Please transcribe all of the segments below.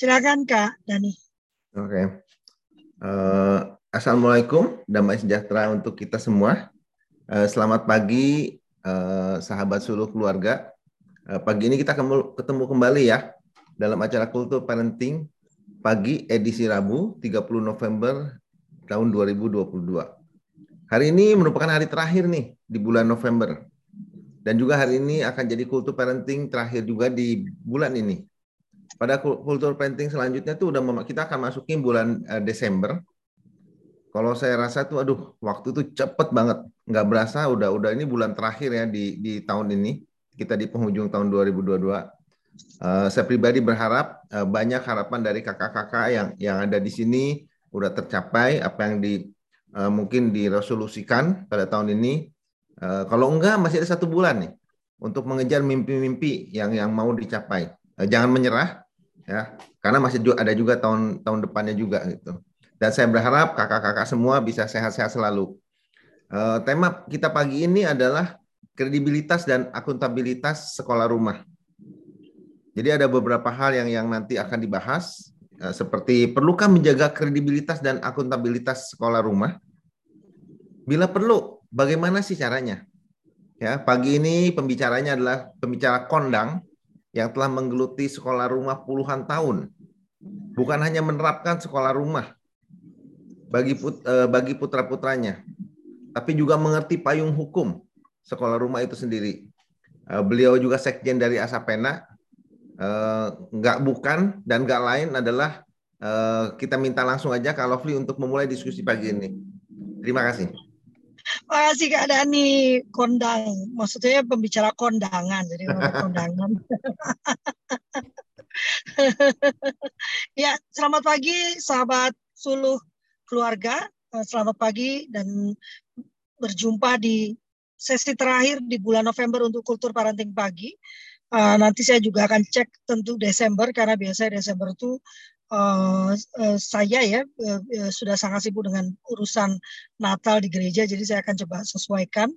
Silakan Kak Dani. Oke. Okay. Uh, Assalamualaikum, damai sejahtera untuk kita semua. Uh, selamat pagi, uh, sahabat seluruh keluarga. Uh, pagi ini kita ketemu kembali ya dalam acara Kultur Parenting pagi edisi Rabu 30 November tahun 2022. Hari ini merupakan hari terakhir nih di bulan November. Dan juga hari ini akan jadi kultur parenting terakhir juga di bulan ini. Pada kultur parenting selanjutnya tuh udah kita akan masukin bulan uh, Desember. Kalau saya rasa tuh aduh waktu tuh cepet banget. Nggak berasa udah udah ini bulan terakhir ya di di tahun ini. Kita di penghujung tahun 2022. Uh, eh, saya pribadi berharap uh, banyak harapan dari kakak-kakak yang yang ada di sini udah tercapai apa yang di uh, mungkin diresolusikan pada tahun ini Uh, kalau enggak masih ada satu bulan nih untuk mengejar mimpi-mimpi yang yang mau dicapai. Uh, jangan menyerah ya, karena masih ada juga tahun tahun depannya juga gitu. Dan saya berharap kakak-kakak semua bisa sehat-sehat selalu. Uh, tema kita pagi ini adalah kredibilitas dan akuntabilitas sekolah rumah. Jadi ada beberapa hal yang yang nanti akan dibahas uh, seperti perlukah menjaga kredibilitas dan akuntabilitas sekolah rumah? Bila perlu, Bagaimana sih caranya? Ya, pagi ini pembicaranya adalah pembicara kondang yang telah menggeluti sekolah rumah puluhan tahun. Bukan hanya menerapkan sekolah rumah bagi put, eh, bagi putra-putranya, tapi juga mengerti payung hukum sekolah rumah itu sendiri. Eh, beliau juga sekjen dari Asapena. Eh, nggak bukan dan nggak lain adalah kita minta langsung aja Kak Lovely untuk memulai diskusi pagi ini. Terima kasih. Makasih Kak Dani, kondang. Maksudnya pembicara kondangan, jadi kondangan. ya, selamat pagi sahabat Suluh keluarga. Eh, selamat pagi dan berjumpa di sesi terakhir di bulan November untuk kultur parenting pagi. Uh, nanti saya juga akan cek tentu Desember karena biasanya Desember itu uh, uh, saya ya uh, uh, sudah sangat sibuk dengan urusan Natal di gereja, jadi saya akan coba sesuaikan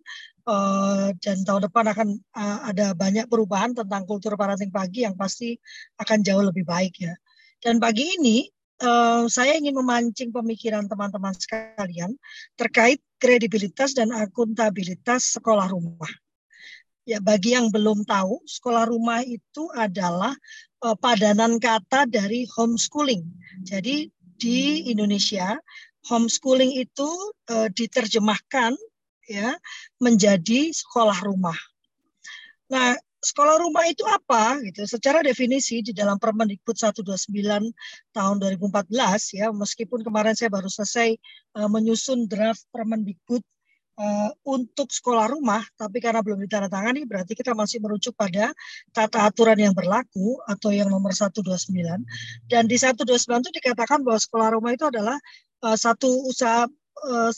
uh, dan tahun depan akan uh, ada banyak perubahan tentang kultur parenting pagi yang pasti akan jauh lebih baik ya. Dan pagi ini uh, saya ingin memancing pemikiran teman-teman sekalian terkait kredibilitas dan akuntabilitas sekolah rumah. Ya, bagi yang belum tahu, sekolah rumah itu adalah uh, padanan kata dari homeschooling. Jadi di Indonesia homeschooling itu uh, diterjemahkan ya menjadi sekolah rumah. Nah, sekolah rumah itu apa gitu? Secara definisi di dalam Permendikbud 129 tahun 2014 ya, meskipun kemarin saya baru selesai uh, menyusun draft Permendikbud uh, untuk sekolah rumah, tapi karena belum ditandatangani berarti kita masih merujuk pada tata aturan yang berlaku atau yang nomor 129. Dan di 129 itu dikatakan bahwa sekolah rumah itu adalah uh, satu usaha uh,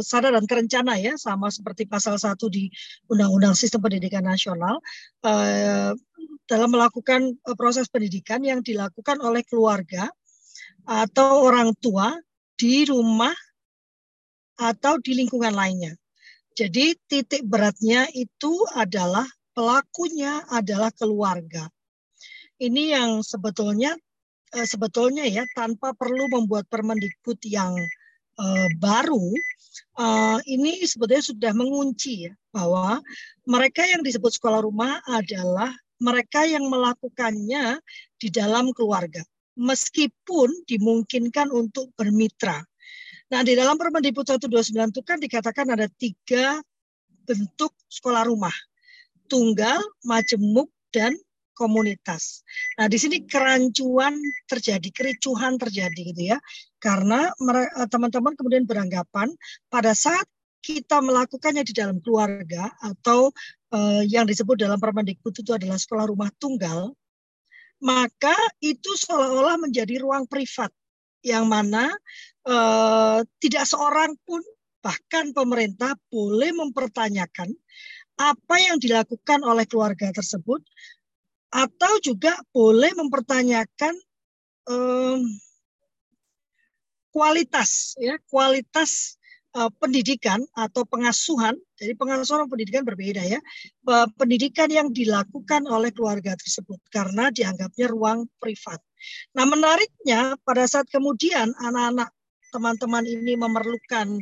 sadar dan kerencana ya sama seperti pasal 1 di Undang-Undang Sistem Pendidikan Nasional dalam melakukan proses pendidikan yang dilakukan oleh keluarga atau orang tua di rumah atau di lingkungan lainnya. Jadi titik beratnya itu adalah pelakunya adalah keluarga. Ini yang sebetulnya eh, sebetulnya ya tanpa perlu membuat Permendikbud yang eh, baru eh, ini sebetulnya sudah mengunci ya bahwa mereka yang disebut sekolah rumah adalah mereka yang melakukannya di dalam keluarga meskipun dimungkinkan untuk bermitra Nah, di dalam Permendikbud 129 itu kan dikatakan ada tiga bentuk sekolah rumah. Tunggal, majemuk, dan komunitas. Nah, di sini kerancuan terjadi, kericuhan terjadi gitu ya. Karena eh, teman-teman kemudian beranggapan pada saat kita melakukannya di dalam keluarga atau uh, yang disebut dalam Permendikbud itu adalah sekolah rumah tunggal, maka itu seolah-olah menjadi ruang privat yang mana eh, tidak seorang pun bahkan pemerintah boleh mempertanyakan apa yang dilakukan oleh keluarga tersebut atau juga boleh mempertanyakan eh, kualitas ya kualitas pendidikan atau pengasuhan, jadi pengasuhan pendidikan berbeda ya, pendidikan yang dilakukan oleh keluarga tersebut karena dianggapnya ruang privat. Nah menariknya pada saat kemudian anak-anak teman-teman ini memerlukan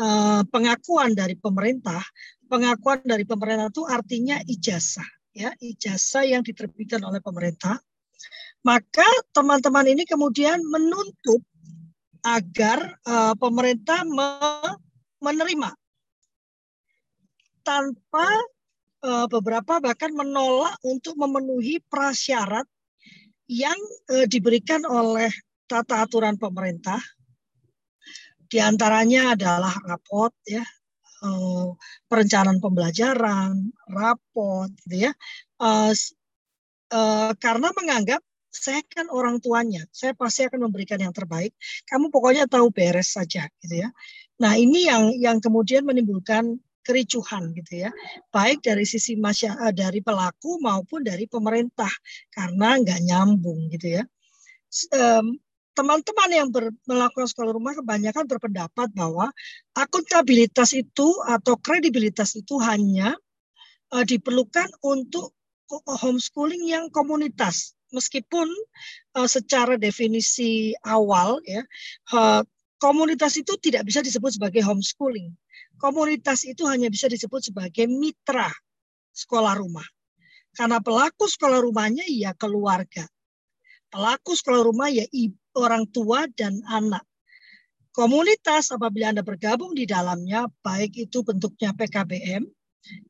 uh, pengakuan dari pemerintah, pengakuan dari pemerintah itu artinya ijazah, ya ijazah yang diterbitkan oleh pemerintah. Maka teman-teman ini kemudian menuntut agar uh, pemerintah me menerima tanpa uh, beberapa bahkan menolak untuk memenuhi prasyarat yang uh, diberikan oleh tata aturan pemerintah. Di antaranya adalah rapot ya, uh, perencanaan pembelajaran, rapot gitu ya. Uh, uh, karena menganggap saya kan orang tuanya, saya pasti akan memberikan yang terbaik. Kamu pokoknya tahu beres saja, gitu ya. Nah ini yang yang kemudian menimbulkan kericuhan gitu ya, baik dari sisi masyarakat, eh, dari pelaku maupun dari pemerintah karena nggak nyambung gitu ya. Teman-teman yang ber, melakukan sekolah rumah kebanyakan berpendapat bahwa akuntabilitas itu atau kredibilitas itu hanya uh, diperlukan untuk homeschooling yang komunitas meskipun uh, secara definisi awal ya uh, komunitas itu tidak bisa disebut sebagai homeschooling. Komunitas itu hanya bisa disebut sebagai mitra sekolah rumah. Karena pelaku sekolah rumahnya ya keluarga. Pelaku sekolah rumah ya orang tua dan anak. Komunitas apabila Anda bergabung di dalamnya, baik itu bentuknya PKBM,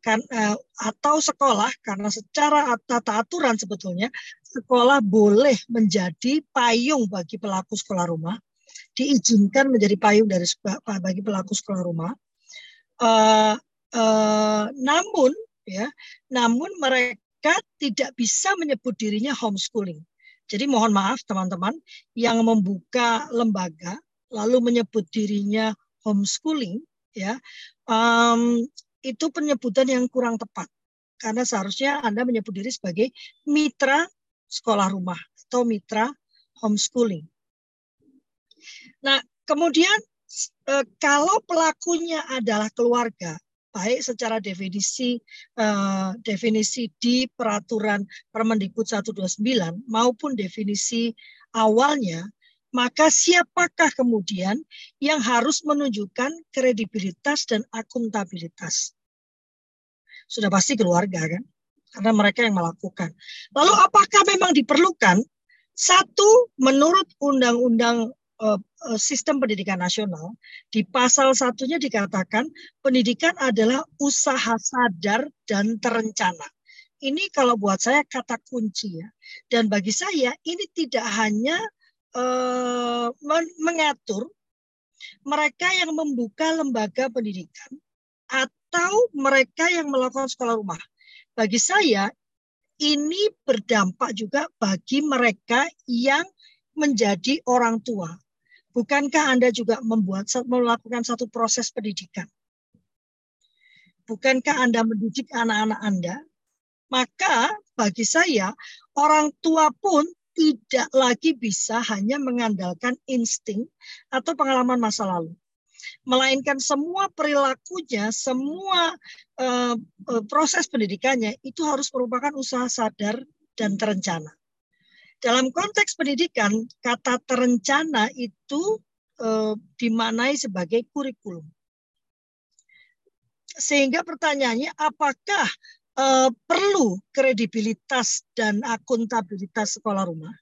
kan uh, atau sekolah karena secara tata aturan sebetulnya sekolah boleh menjadi payung bagi pelaku sekolah rumah diizinkan menjadi payung dari bagi pelaku sekolah rumah. Uh, uh, namun ya namun mereka tidak bisa menyebut dirinya homeschooling. Jadi mohon maaf teman-teman yang membuka lembaga lalu menyebut dirinya homeschooling ya um, itu penyebutan yang kurang tepat. Karena seharusnya Anda menyebut diri sebagai mitra sekolah rumah atau mitra homeschooling. Nah, kemudian eh, kalau pelakunya adalah keluarga, baik secara definisi eh, definisi di peraturan Permendikbud 129 maupun definisi awalnya maka siapakah kemudian yang harus menunjukkan kredibilitas dan akuntabilitas? Sudah pasti keluarga kan? Karena mereka yang melakukan. Lalu apakah memang diperlukan? Satu, menurut Undang-Undang uh, Sistem Pendidikan Nasional, di pasal satunya dikatakan pendidikan adalah usaha sadar dan terencana. Ini kalau buat saya kata kunci ya. Dan bagi saya ini tidak hanya Eh, mengatur mereka yang membuka lembaga pendidikan atau mereka yang melakukan sekolah rumah. Bagi saya ini berdampak juga bagi mereka yang menjadi orang tua. Bukankah Anda juga membuat melakukan satu proses pendidikan? Bukankah Anda mendidik anak-anak Anda? Maka bagi saya orang tua pun tidak lagi bisa hanya mengandalkan insting atau pengalaman masa lalu melainkan semua perilakunya, semua uh, proses pendidikannya itu harus merupakan usaha sadar dan terencana. Dalam konteks pendidikan, kata terencana itu uh, dimanai sebagai kurikulum. Sehingga pertanyaannya, apakah uh, perlu kredibilitas dan akuntabilitas sekolah rumah.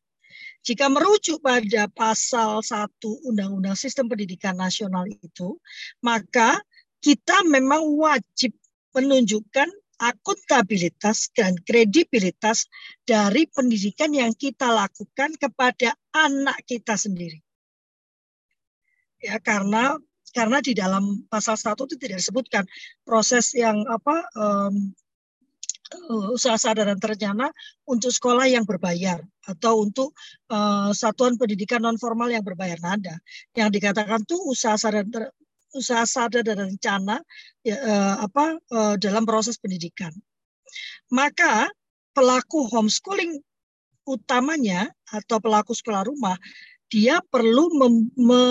Jika merujuk pada pasal 1 Undang-Undang Sistem Pendidikan Nasional itu, maka kita memang wajib menunjukkan akuntabilitas dan kredibilitas dari pendidikan yang kita lakukan kepada anak kita sendiri. Ya, karena karena di dalam pasal 1 itu tidak disebutkan proses yang apa usaha sadar dan terencana untuk sekolah yang berbayar atau untuk uh, satuan pendidikan non formal yang berbayar. Nah, ada yang dikatakan tuh usaha sadar ter, usaha sadar dan rencana ya, uh, apa uh, dalam proses pendidikan. Maka pelaku homeschooling utamanya atau pelaku sekolah rumah dia perlu mem, me,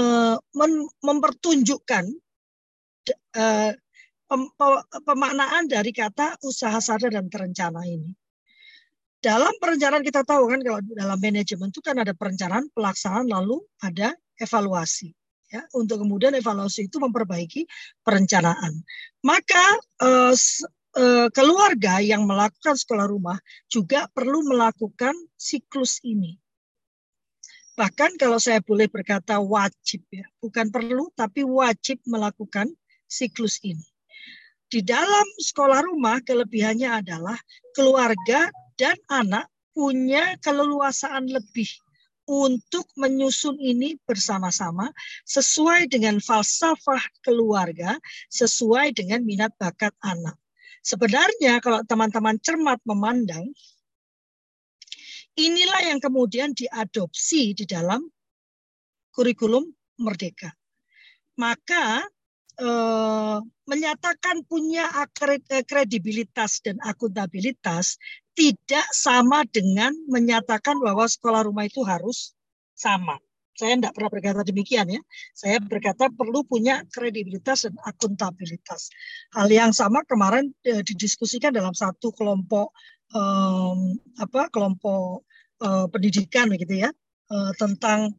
mem, mempertunjukkan pemaknaan dari kata usaha sadar dan terencana ini. Dalam perencanaan kita tahu kan kalau dalam manajemen itu kan ada perencanaan, pelaksanaan, lalu ada evaluasi. Ya, untuk kemudian evaluasi itu memperbaiki perencanaan. Maka eh, eh, keluarga yang melakukan sekolah rumah juga perlu melakukan siklus ini. Bahkan kalau saya boleh berkata wajib ya, bukan perlu tapi wajib melakukan siklus ini. Di dalam sekolah rumah kelebihannya adalah keluarga dan anak punya keleluasaan lebih untuk menyusun ini bersama-sama sesuai dengan falsafah keluarga, sesuai dengan minat bakat anak. Sebenarnya kalau teman-teman cermat memandang, inilah yang kemudian diadopsi di dalam kurikulum merdeka. Maka eh, menyatakan punya eh, kredibilitas dan akuntabilitas tidak sama dengan menyatakan bahwa sekolah rumah itu harus sama. Saya tidak pernah berkata demikian ya. Saya berkata perlu punya kredibilitas dan akuntabilitas. Hal yang sama kemarin eh, didiskusikan dalam satu kelompok um, apa kelompok uh, pendidikan gitu ya tentang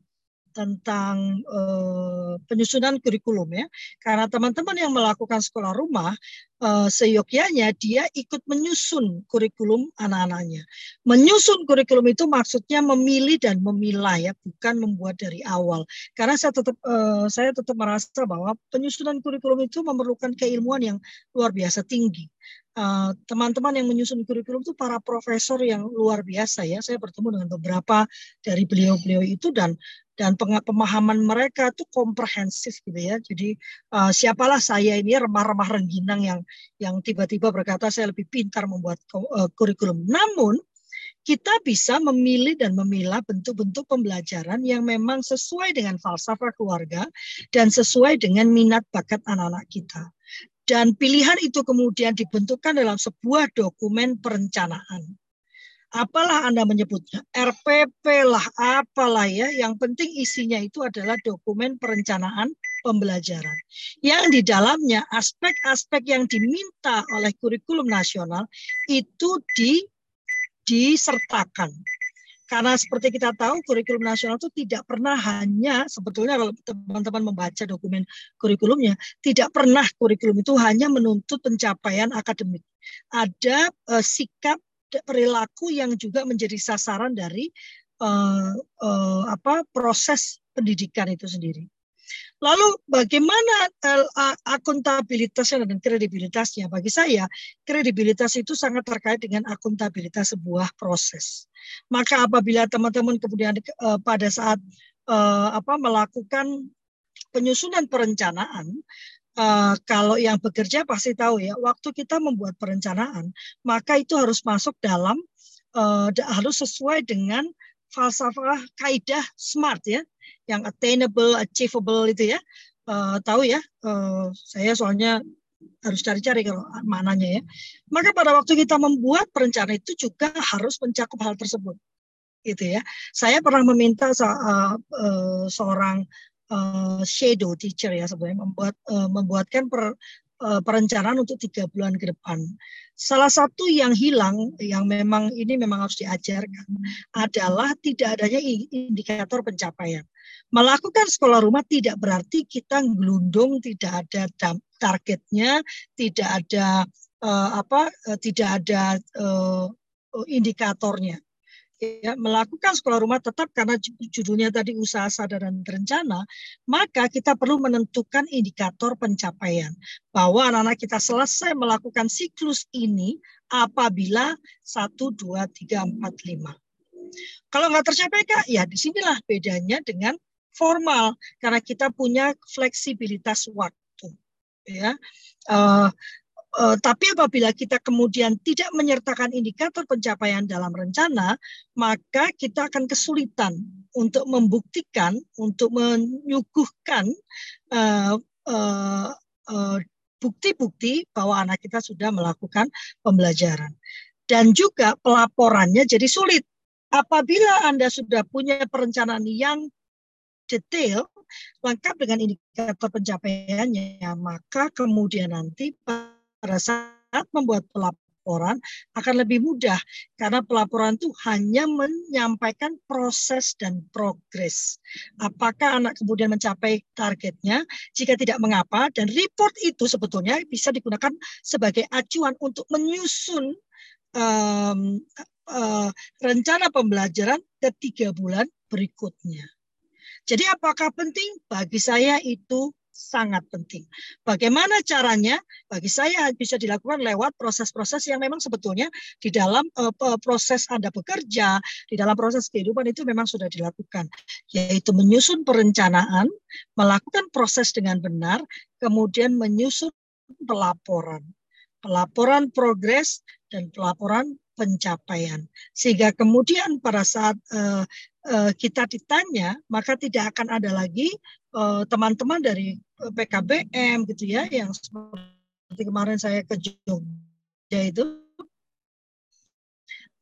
tentang uh, penyusunan kurikulum ya. Karena teman-teman yang melakukan sekolah rumah uh, seyogyanya dia ikut menyusun kurikulum anak-anaknya. Menyusun kurikulum itu maksudnya memilih dan memilah ya, bukan membuat dari awal. Karena saya tetap uh, saya tetap merasa bahwa penyusunan kurikulum itu memerlukan keilmuan yang luar biasa tinggi teman-teman uh, yang menyusun kurikulum itu para profesor yang luar biasa ya. Saya bertemu dengan beberapa dari beliau-beliau itu dan dan pemahaman mereka itu komprehensif gitu ya. Jadi uh, siapalah saya ini remah-remah rengginang yang yang tiba-tiba berkata saya lebih pintar membuat uh, kurikulum. Namun kita bisa memilih dan memilah bentuk-bentuk pembelajaran yang memang sesuai dengan falsafah keluarga dan sesuai dengan minat bakat anak-anak kita. Dan pilihan itu kemudian dibentukkan dalam sebuah dokumen perencanaan apalah Anda menyebutnya, RPP lah, apalah ya, yang penting isinya itu adalah dokumen perencanaan pembelajaran. Yang di dalamnya aspek-aspek yang diminta oleh kurikulum nasional itu di, disertakan. Karena seperti kita tahu kurikulum nasional itu tidak pernah hanya sebetulnya kalau teman-teman membaca dokumen kurikulumnya tidak pernah kurikulum itu hanya menuntut pencapaian akademik. Ada uh, sikap perilaku yang juga menjadi sasaran dari uh, uh, apa proses pendidikan itu sendiri. Lalu bagaimana uh, akuntabilitasnya dan kredibilitasnya? Bagi saya, kredibilitas itu sangat terkait dengan akuntabilitas sebuah proses. Maka apabila teman-teman kemudian pada saat apa melakukan penyusunan perencanaan, Uh, kalau yang bekerja pasti tahu ya, waktu kita membuat perencanaan, maka itu harus masuk dalam uh, harus sesuai dengan falsafah kaidah SMART ya, yang attainable, achievable itu ya. Uh, tahu ya, uh, saya soalnya harus cari-cari kalau mananya ya. Maka pada waktu kita membuat perencanaan itu juga harus mencakup hal tersebut. Gitu ya. Saya pernah meminta uh, uh, seorang uh, shadow teacher ya sebenarnya membuat uh, membuatkan per, uh, perencanaan untuk tiga bulan ke depan. Salah satu yang hilang, yang memang ini memang harus diajarkan, adalah tidak adanya indikator pencapaian. Melakukan sekolah rumah tidak berarti kita gelundung, tidak ada targetnya, tidak ada uh, apa, uh, tidak ada uh, indikatornya ya, melakukan sekolah rumah tetap karena judulnya tadi usaha sadar dan terencana, maka kita perlu menentukan indikator pencapaian bahwa anak-anak kita selesai melakukan siklus ini apabila 1, 2, 3, 4, 5. Kalau nggak tercapai Kak, ya di sinilah bedanya dengan formal karena kita punya fleksibilitas waktu. Ya, uh, Uh, tapi apabila kita kemudian tidak menyertakan indikator pencapaian dalam rencana, maka kita akan kesulitan untuk membuktikan, untuk menyuguhkan uh, uh, uh, bukti-bukti bahwa anak kita sudah melakukan pembelajaran. Dan juga pelaporannya jadi sulit. Apabila Anda sudah punya perencanaan yang detail, lengkap dengan indikator pencapaiannya, maka kemudian nanti pada saat membuat pelaporan akan lebih mudah karena pelaporan itu hanya menyampaikan proses dan progres. Apakah anak kemudian mencapai targetnya? Jika tidak mengapa dan report itu sebetulnya bisa digunakan sebagai acuan untuk menyusun um, uh, rencana pembelajaran ketiga bulan berikutnya. Jadi apakah penting? Bagi saya itu sangat penting. Bagaimana caranya? Bagi saya bisa dilakukan lewat proses-proses yang memang sebetulnya di dalam uh, proses Anda bekerja, di dalam proses kehidupan itu memang sudah dilakukan, yaitu menyusun perencanaan, melakukan proses dengan benar, kemudian menyusun pelaporan. Pelaporan progres dan pelaporan pencapaian. Sehingga kemudian pada saat uh, kita ditanya, maka tidak akan ada lagi teman-teman dari PKBM gitu ya, yang seperti kemarin saya ke Jogja itu,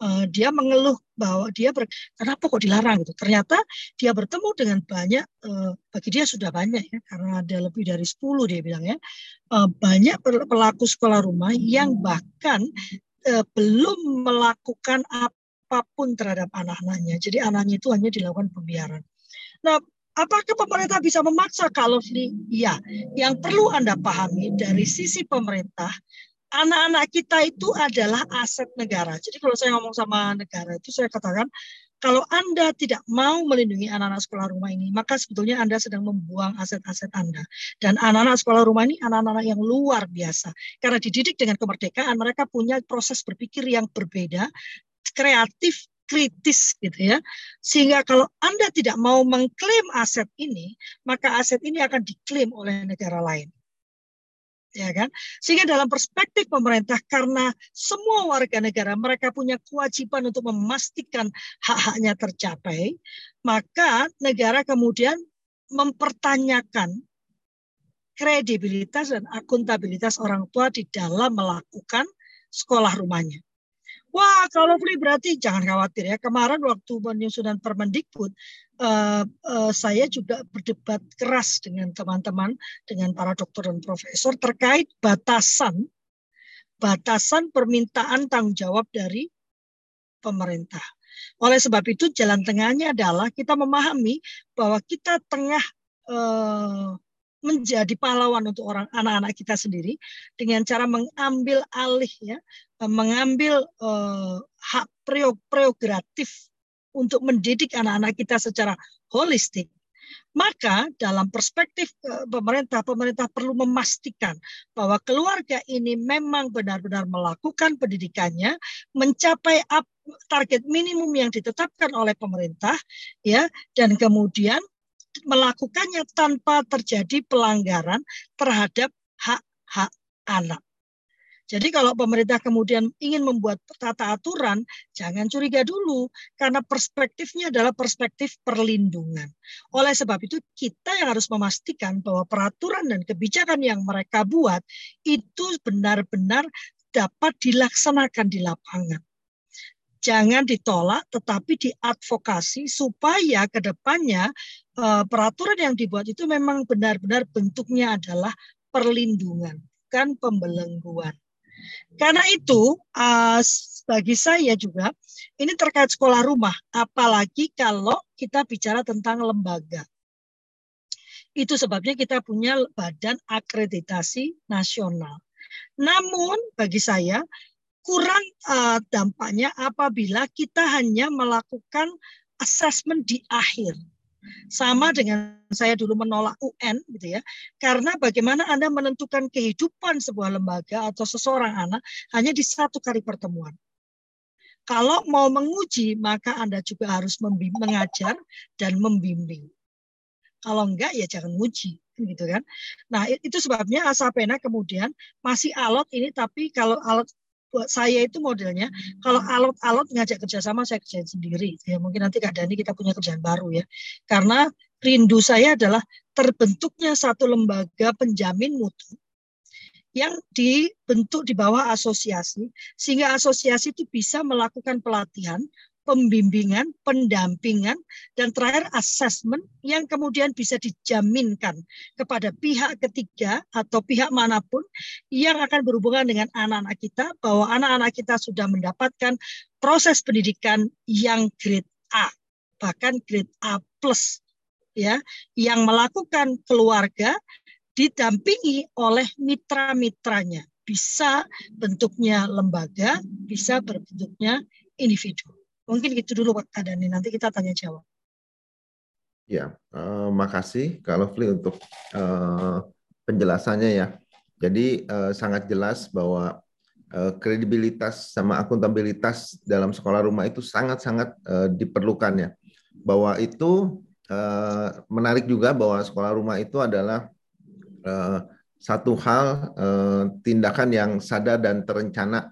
uh, dia mengeluh bahwa dia ber, kenapa kok dilarang gitu. Ternyata dia bertemu dengan banyak, uh, bagi dia sudah banyak ya, karena ada lebih dari 10 dia bilang ya, banyak pelaku sekolah rumah yang bahkan belum melakukan apa pun terhadap anak-anaknya. Jadi anaknya itu hanya dilakukan pembiaran. Nah, apakah pemerintah bisa memaksa kalau ini? Ya, yang perlu Anda pahami dari sisi pemerintah, anak-anak kita itu adalah aset negara. Jadi kalau saya ngomong sama negara itu saya katakan kalau Anda tidak mau melindungi anak-anak sekolah rumah ini, maka sebetulnya Anda sedang membuang aset-aset Anda. Dan anak-anak sekolah rumah ini anak-anak yang luar biasa. Karena dididik dengan kemerdekaan, mereka punya proses berpikir yang berbeda, kreatif, kritis gitu ya. Sehingga kalau Anda tidak mau mengklaim aset ini, maka aset ini akan diklaim oleh negara lain ya kan? Sehingga dalam perspektif pemerintah karena semua warga negara mereka punya kewajiban untuk memastikan hak-haknya tercapai, maka negara kemudian mempertanyakan kredibilitas dan akuntabilitas orang tua di dalam melakukan sekolah rumahnya. Wah, kalau free berarti jangan khawatir ya. Kemarin waktu penyusunan Permendikbud, uh, uh, saya juga berdebat keras dengan teman-teman, dengan para dokter dan profesor terkait batasan batasan permintaan tanggung jawab dari pemerintah. Oleh sebab itu jalan tengahnya adalah kita memahami bahwa kita tengah uh, menjadi pahlawan untuk orang anak-anak kita sendiri dengan cara mengambil alih ya eh, mengambil uh, hak prerogatif untuk mendidik anak-anak kita secara holistik. Maka dalam perspektif uh, pemerintah pemerintah perlu memastikan bahwa keluarga ini memang benar-benar melakukan pendidikannya mencapai target minimum yang ditetapkan oleh pemerintah ya dan kemudian melakukannya tanpa terjadi pelanggaran terhadap hak-hak anak. Jadi kalau pemerintah kemudian ingin membuat tata aturan, jangan curiga dulu karena perspektifnya adalah perspektif perlindungan. Oleh sebab itu kita yang harus memastikan bahwa peraturan dan kebijakan yang mereka buat itu benar-benar dapat dilaksanakan di lapangan jangan ditolak tetapi diadvokasi supaya ke depannya uh, peraturan yang dibuat itu memang benar-benar bentuknya adalah perlindungan bukan pembelengguan. Karena itu uh, bagi saya juga ini terkait sekolah rumah apalagi kalau kita bicara tentang lembaga. Itu sebabnya kita punya badan akreditasi nasional. Namun bagi saya kurang uh, dampaknya apabila kita hanya melakukan assessment di akhir. Sama dengan saya dulu menolak UN gitu ya. Karena bagaimana Anda menentukan kehidupan sebuah lembaga atau seseorang anak hanya di satu kali pertemuan. Kalau mau menguji, maka Anda juga harus mengajar dan membimbing. Kalau enggak, ya jangan uji gitu kan. Nah, itu sebabnya Asapena kemudian masih alot ini tapi kalau alot buat saya itu modelnya kalau alot-alot ngajak kerjasama saya kerjain sendiri. Ya mungkin nanti Kak Dani kita punya kerjaan baru ya. Karena rindu saya adalah terbentuknya satu lembaga penjamin mutu yang dibentuk di bawah asosiasi sehingga asosiasi itu bisa melakukan pelatihan pembimbingan, pendampingan, dan terakhir assessment yang kemudian bisa dijaminkan kepada pihak ketiga atau pihak mana pun yang akan berhubungan dengan anak-anak kita bahwa anak-anak kita sudah mendapatkan proses pendidikan yang grade A, bahkan grade A plus ya, yang melakukan keluarga didampingi oleh mitra-mitranya. Bisa bentuknya lembaga, bisa berbentuknya individu. Mungkin gitu dulu Pak Kadani, nanti kita tanya jawab. Ya, uh, makasih Kak Lovely untuk uh, penjelasannya ya. Jadi uh, sangat jelas bahwa kredibilitas sama akuntabilitas dalam sekolah rumah itu sangat-sangat uh, diperlukan ya. Bahwa itu uh, menarik juga bahwa sekolah rumah itu adalah uh, satu hal uh, tindakan yang sadar dan terencana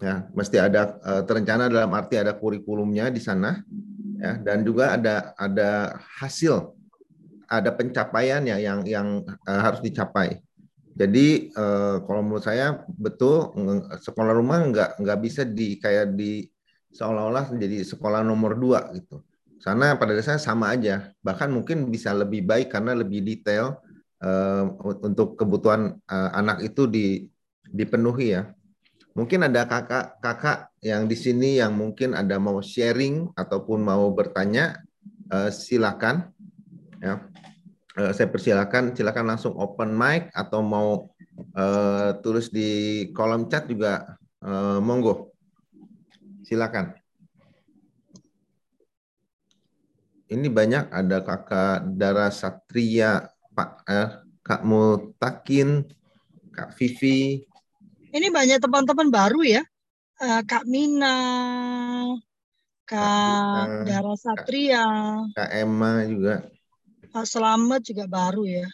ya mesti ada uh, terencana dalam arti ada kurikulumnya di sana ya. Dan juga ada ada hasil ada pencapaian ya yang yang uh, harus dicapai. Jadi uh, kalau menurut saya betul sekolah rumah nggak nggak bisa di kayak di seolah-olah menjadi sekolah nomor dua gitu. Sana pada dasarnya sama aja. Bahkan mungkin bisa lebih baik karena lebih detail untuk kebutuhan uh, anak itu di dipenuhi ya Mungkin ada kakak-kakak yang di sini yang mungkin ada mau sharing ataupun mau bertanya, uh, silakan. Ya, uh, saya persilakan, silakan langsung open mic atau mau uh, tulis di kolom chat juga uh, monggo. Silakan. Ini banyak ada kakak Dara Satria, Pak eh, Kak Mutakin, Kak Vivi, ini banyak teman-teman baru ya. Uh, Kak Mina, Kak, Dara Satria, Kak Emma juga. Pak Selamat juga baru ya.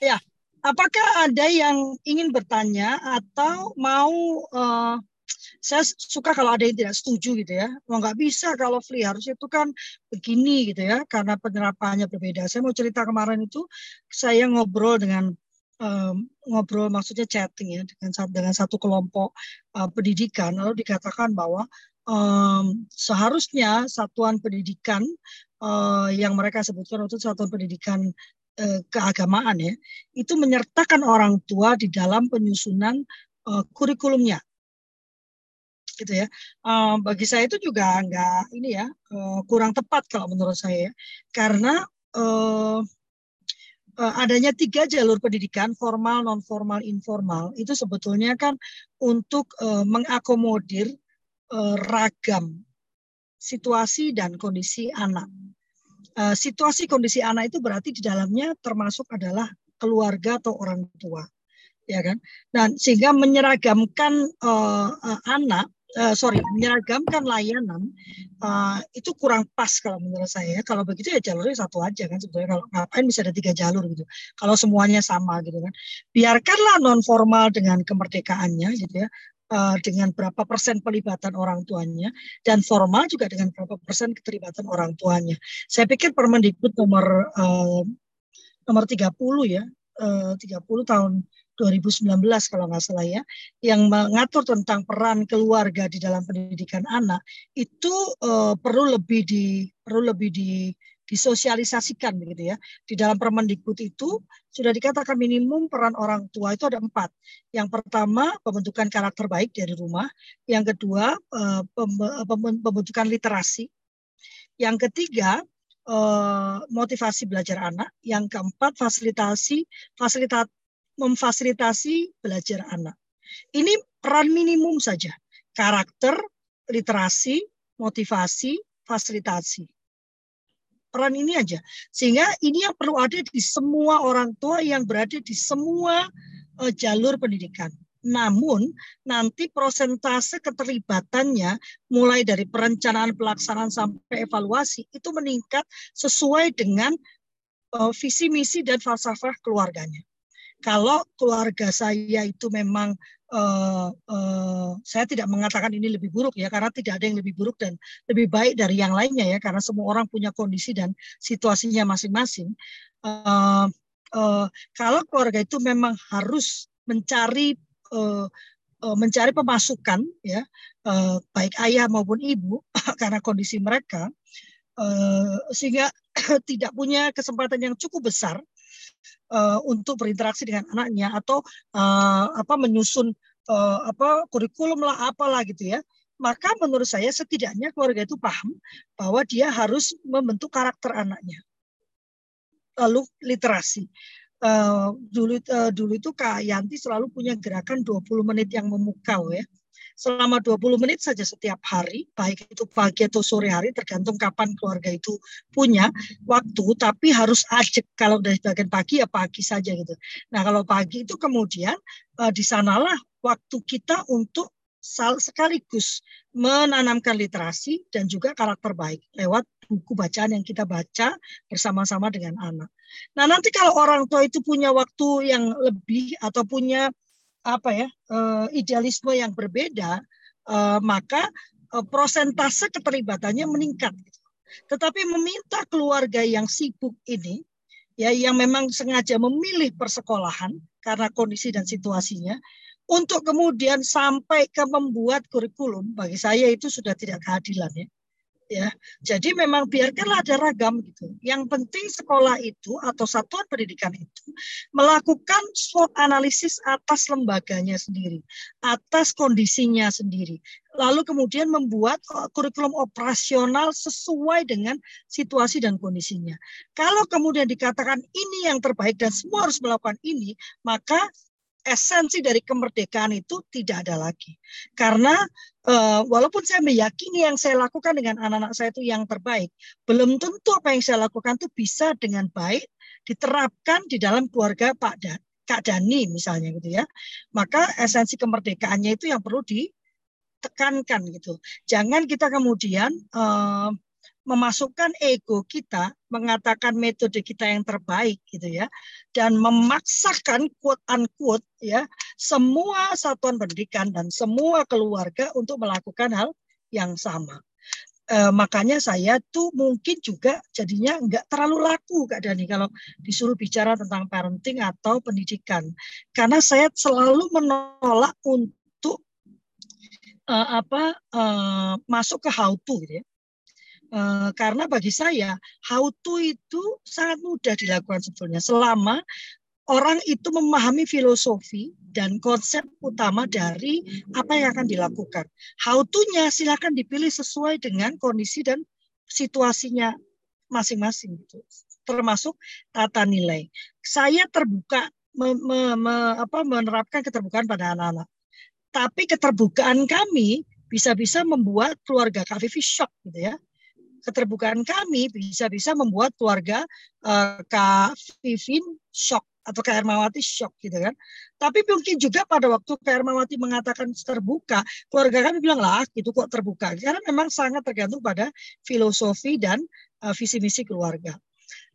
Ya, apakah ada yang ingin bertanya atau mau uh, saya suka kalau ada yang tidak setuju gitu ya. Mau nggak bisa kalau free harus itu kan begini gitu ya karena penerapannya berbeda. Saya mau cerita kemarin itu saya ngobrol dengan um, ngobrol maksudnya chatting ya dengan dengan satu kelompok uh, pendidikan lalu dikatakan bahwa um, seharusnya satuan pendidikan uh, yang mereka sebutkan itu satuan pendidikan uh, keagamaan ya itu menyertakan orang tua di dalam penyusunan uh, kurikulumnya gitu ya. Uh, bagi saya itu juga nggak ini ya uh, kurang tepat kalau menurut saya ya. karena uh, adanya tiga jalur pendidikan formal, non formal, informal itu sebetulnya kan untuk uh, mengakomodir uh, ragam situasi dan kondisi anak. Uh, situasi kondisi anak itu berarti di dalamnya termasuk adalah keluarga atau orang tua, ya kan? Dan sehingga menyeragamkan uh, uh, anak uh, sorry menyeragamkan layanan uh, itu kurang pas kalau menurut saya. Kalau begitu ya jalurnya satu aja kan sebetulnya. Kalau ngapain bisa ada tiga jalur gitu. Kalau semuanya sama gitu kan. Biarkanlah non formal dengan kemerdekaannya gitu ya. Uh, dengan berapa persen pelibatan orang tuanya dan formal juga dengan berapa persen keterlibatan orang tuanya. Saya pikir Permendikbud nomor uh, nomor 30 ya, uh, 30 tahun 2019 kalau nggak salah ya, yang mengatur tentang peran keluarga di dalam pendidikan anak itu uh, perlu lebih di perlu lebih di disosialisasikan begitu ya. Di dalam Permendikbud itu sudah dikatakan minimum peran orang tua itu ada empat. Yang pertama pembentukan karakter baik dari rumah. Yang kedua uh, pembentukan literasi. Yang ketiga eh, motivasi belajar anak. Yang keempat fasilitasi fasilitas memfasilitasi belajar anak. Ini peran minimum saja. Karakter, literasi, motivasi, fasilitasi. Peran ini aja. Sehingga ini yang perlu ada di semua orang tua yang berada di semua uh, jalur pendidikan. Namun nanti prosentase keterlibatannya mulai dari perencanaan pelaksanaan sampai evaluasi itu meningkat sesuai dengan uh, visi misi dan falsafah keluarganya kalau keluarga saya itu memang uh, uh, saya tidak mengatakan ini lebih buruk ya karena tidak ada yang lebih buruk dan lebih baik dari yang lainnya ya karena semua orang punya kondisi dan situasinya masing-masing. Uh, uh, kalau keluarga itu memang harus mencari uh, uh, mencari pemasukan ya uh, baik ayah maupun ibu karena kondisi mereka uh, sehingga tidak punya kesempatan yang cukup besar uh, untuk berinteraksi dengan anaknya atau uh, apa menyusun uh, apa kurikulum lah apalah gitu ya. Maka menurut saya setidaknya keluarga itu paham bahwa dia harus membentuk karakter anaknya. Lalu literasi. Uh, dulu uh, dulu itu Kak Yanti selalu punya gerakan 20 menit yang memukau ya. Selama 20 menit saja setiap hari, baik itu pagi atau sore hari, tergantung kapan keluarga itu punya waktu, tapi harus ajak. Kalau dari bagian pagi ya pagi saja gitu. Nah kalau pagi itu kemudian uh, di sanalah waktu kita untuk sekaligus menanamkan literasi dan juga karakter baik lewat buku bacaan yang kita baca bersama-sama dengan anak. Nah, nanti kalau orang tua itu punya waktu yang lebih atau punya apa ya, uh, idealisme yang berbeda, uh, maka uh, prosentase keterlibatannya meningkat gitu. Tetapi meminta keluarga yang sibuk ini ya yang memang sengaja memilih persekolahan karena kondisi dan situasinya untuk kemudian sampai ke membuat kurikulum bagi saya itu sudah tidak keadilan ya ya. Jadi memang biarkanlah ada ragam gitu. Yang penting sekolah itu atau satuan pendidikan itu melakukan SWOT analisis atas lembaganya sendiri, atas kondisinya sendiri. Lalu kemudian membuat kurikulum operasional sesuai dengan situasi dan kondisinya. Kalau kemudian dikatakan ini yang terbaik dan semua harus melakukan ini, maka esensi dari kemerdekaan itu tidak ada lagi. Karena uh, walaupun saya meyakini yang saya lakukan dengan anak-anak saya itu yang terbaik, belum tentu apa yang saya lakukan itu bisa dengan baik diterapkan di dalam keluarga Pak Dan, Kak Dani misalnya gitu ya. Maka esensi kemerdekaannya itu yang perlu ditekankan gitu. Jangan kita kemudian uh, memasukkan ego kita, mengatakan metode kita yang terbaik gitu ya, dan memaksakan quote unquote ya semua satuan pendidikan dan semua keluarga untuk melakukan hal yang sama. E, makanya saya tuh mungkin juga jadinya nggak terlalu laku Kak Dani kalau disuruh bicara tentang parenting atau pendidikan. Karena saya selalu menolak untuk uh, apa uh, masuk ke how to gitu ya. Uh, karena bagi saya how to itu sangat mudah dilakukan sebetulnya selama orang itu memahami filosofi dan konsep utama dari apa yang akan dilakukan. How to-nya silakan dipilih sesuai dengan kondisi dan situasinya masing-masing gitu. Termasuk tata nilai. Saya terbuka me, me, me, apa, menerapkan keterbukaan pada anak-anak. Tapi keterbukaan kami bisa-bisa membuat keluarga Kak Vivi shock gitu ya keterbukaan kami bisa-bisa membuat keluarga uh, Kak Vivin shock atau Kak Ermawati shock gitu kan. Tapi mungkin juga pada waktu Kak Ermawati mengatakan terbuka, keluarga kami bilang lah itu kok terbuka. Karena memang sangat tergantung pada filosofi dan uh, visi misi keluarga.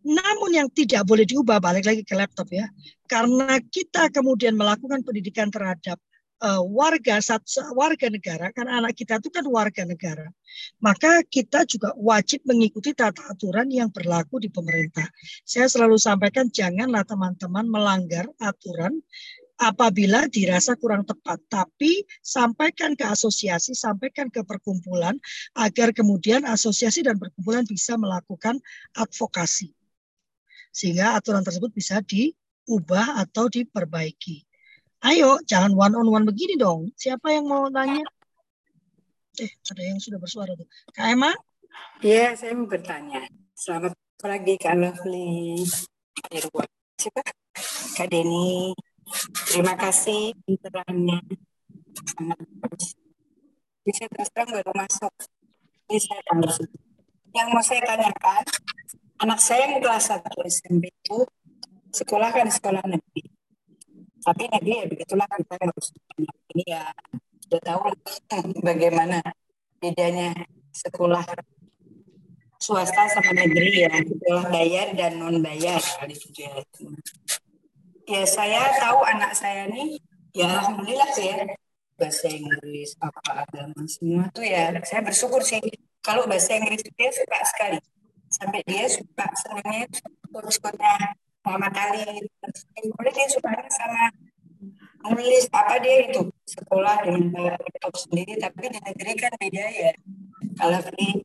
Namun yang tidak boleh diubah balik lagi ke laptop ya. Karena kita kemudian melakukan pendidikan terhadap uh, warga warga negara karena anak kita itu kan warga negara maka kita juga wajib mengikuti tata aturan yang berlaku di pemerintah. Saya selalu sampaikan janganlah teman-teman melanggar aturan apabila dirasa kurang tepat tapi sampaikan ke asosiasi sampaikan ke perkumpulan agar kemudian asosiasi dan perkumpulan bisa melakukan advokasi sehingga aturan tersebut bisa diubah atau diperbaiki Ayo, jangan one on one begini dong. Siapa yang mau tanya? Eh, ada yang sudah bersuara tuh. Kak Emma? Iya, saya mau bertanya. Selamat pagi, Kak Lovely. Siapa? Kak Denny. Terima kasih pencerahannya. Bagus. Bisa terus terang baru masuk. Ini saya tanya. Yang mau saya tanyakan, anak saya yang kelas 1 SMP itu sekolah kan sekolah negeri tapi negeri ya begitulah kita harus ini ya sudah tahu bagaimana bedanya sekolah swasta sama negeri ya sekolah bayar dan non bayar ya. ya saya tahu anak saya nih ya alhamdulillah sih ya bahasa Inggris apa agama semua tuh ya saya bersyukur sih kalau bahasa Inggris dia suka sekali sampai dia suka senangnya kursus Muhammad Ali boleh dia suka sama nulis apa dia itu sekolah dengan laptop sendiri tapi di negeri kan beda ya. Kalau ini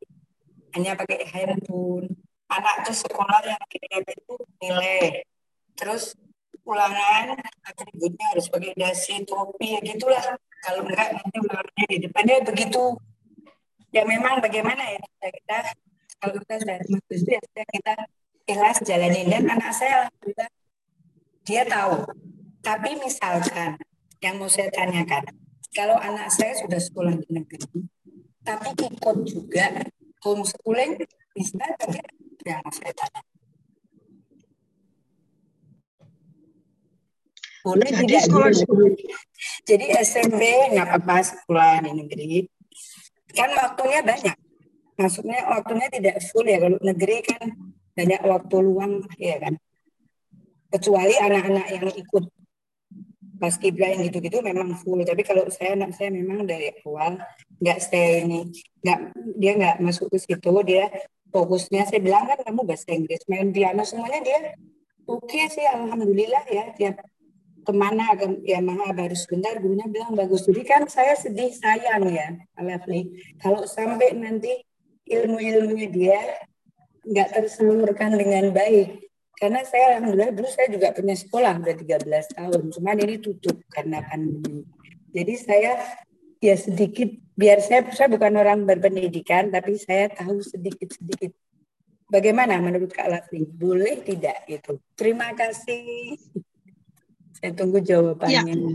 hanya pakai handphone anak tuh sekolah yang dilihat itu nilai. Terus ulangan atributnya harus pakai dasi topi ya gitulah. Kalau enggak nanti ulangannya di depannya begitu. Ya memang bagaimana ya kita kalau kita dari kita ikhlas jalanin dan anak saya alhamdulillah dia tahu. Tapi misalkan yang mau saya tanyakan kalau anak saya sudah sekolah di negeri tapi ikut juga homeschooling bisa tidak? Yang saya tanya. Boleh jadi tidak sekolah jadi SMP nggak apa-apa sekolah di negeri. Kan waktunya banyak. Maksudnya waktunya tidak full ya kalau negeri kan banyak waktu luang ya kan? Kecuali anak-anak yang ikut pas kibra yang gitu-gitu memang full. Tapi kalau saya anak saya memang dari awal nggak stay ini nggak dia nggak masuk ke situ. Dia fokusnya saya bilang kan kamu bahasa Inggris main piano semuanya dia oke okay sih alhamdulillah ya tiap ke mana ya maha baru sebentar. Gurunya bilang bagus. Jadi kan saya sedih sayang ya Alafli. Kalau sampai nanti ilmu-ilmunya dia nggak tersalurkan dengan baik. Karena saya alhamdulillah dulu saya juga punya sekolah udah 13 tahun. Cuman ini tutup karena pandemi. Jadi saya ya sedikit biar saya saya bukan orang berpendidikan tapi saya tahu sedikit sedikit bagaimana menurut Kak Latri boleh tidak itu terima kasih. Saya tunggu jawabannya. Ya.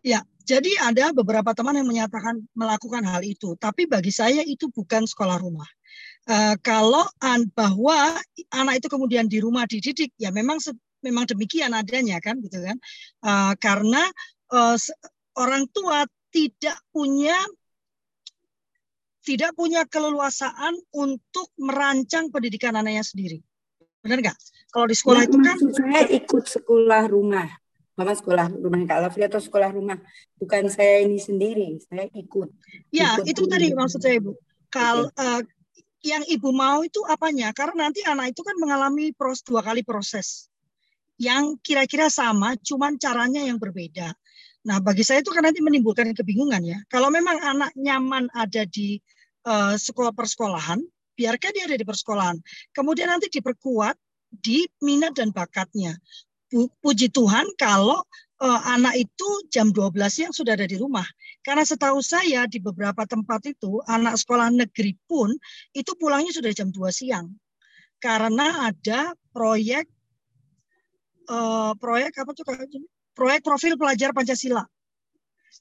ya jadi ada beberapa teman yang menyatakan melakukan hal itu. Tapi bagi saya itu bukan sekolah rumah Uh, kalau an, bahwa anak itu kemudian di rumah dididik, ya memang memang demikian adanya kan, gitu kan? Uh, karena uh, orang tua tidak punya tidak punya keleluasaan untuk merancang pendidikan anaknya sendiri. Benar nggak? Kalau di sekolah ya, itu kan saya ikut sekolah rumah. Mama sekolah rumah Kak Lafri atau sekolah rumah. Bukan saya ini sendiri, saya ikut. Ya, ikut itu tadi maksud saya, Bu. Kalau okay. uh, yang ibu mau itu apanya? Karena nanti anak itu kan mengalami proses dua kali proses yang kira-kira sama, cuman caranya yang berbeda. Nah, bagi saya itu kan nanti menimbulkan kebingungan ya. Kalau memang anak nyaman ada di uh, sekolah persekolahan, biarkan dia ada di persekolahan. Kemudian nanti diperkuat di minat dan bakatnya. Puji Tuhan kalau uh, anak itu jam 12 siang sudah ada di rumah. Karena setahu saya di beberapa tempat itu anak sekolah negeri pun itu pulangnya sudah jam 2 siang. Karena ada proyek uh, proyek apa tuh proyek profil pelajar Pancasila.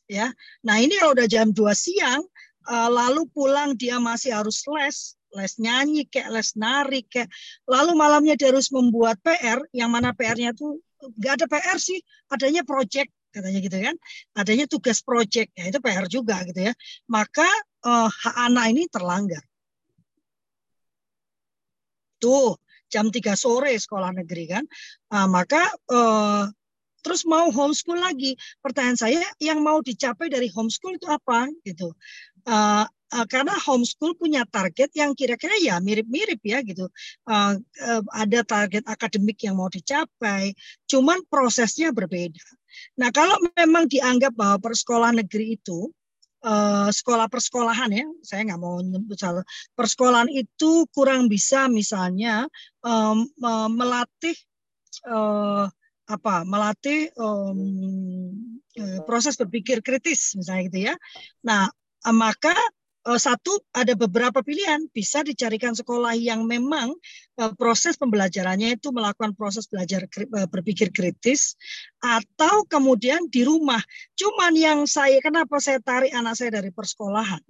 Ya. Nah, ini kalau udah jam 2 siang uh, lalu pulang dia masih harus les les nyanyi kayak les nari kayak lalu malamnya dia harus membuat PR yang mana PR-nya tuh nggak ada PR sih, adanya project katanya gitu kan, adanya tugas project, ya itu PR juga gitu ya. Maka uh, hak anak ini terlanggar. Tuh jam 3 sore sekolah negeri kan, uh, maka uh, terus mau homeschool lagi. Pertanyaan saya, yang mau dicapai dari homeschool itu apa gitu? Uh, uh, karena homeschool punya target yang kira-kira ya mirip-mirip ya gitu. Uh, uh, ada target akademik yang mau dicapai, cuman prosesnya berbeda. Nah kalau memang dianggap bahwa persekolah negeri itu uh, sekolah persekolahan ya, saya nggak mau nyebut salah. Persekolahan itu kurang bisa misalnya um, melatih uh, apa melatih um, proses berpikir kritis misalnya gitu ya. Nah maka Eh, satu ada beberapa pilihan bisa dicarikan sekolah yang memang uh, proses pembelajarannya itu melakukan proses belajar uh, berpikir kritis atau kemudian di rumah. Cuman yang saya kenapa saya tarik anak saya dari persekolahan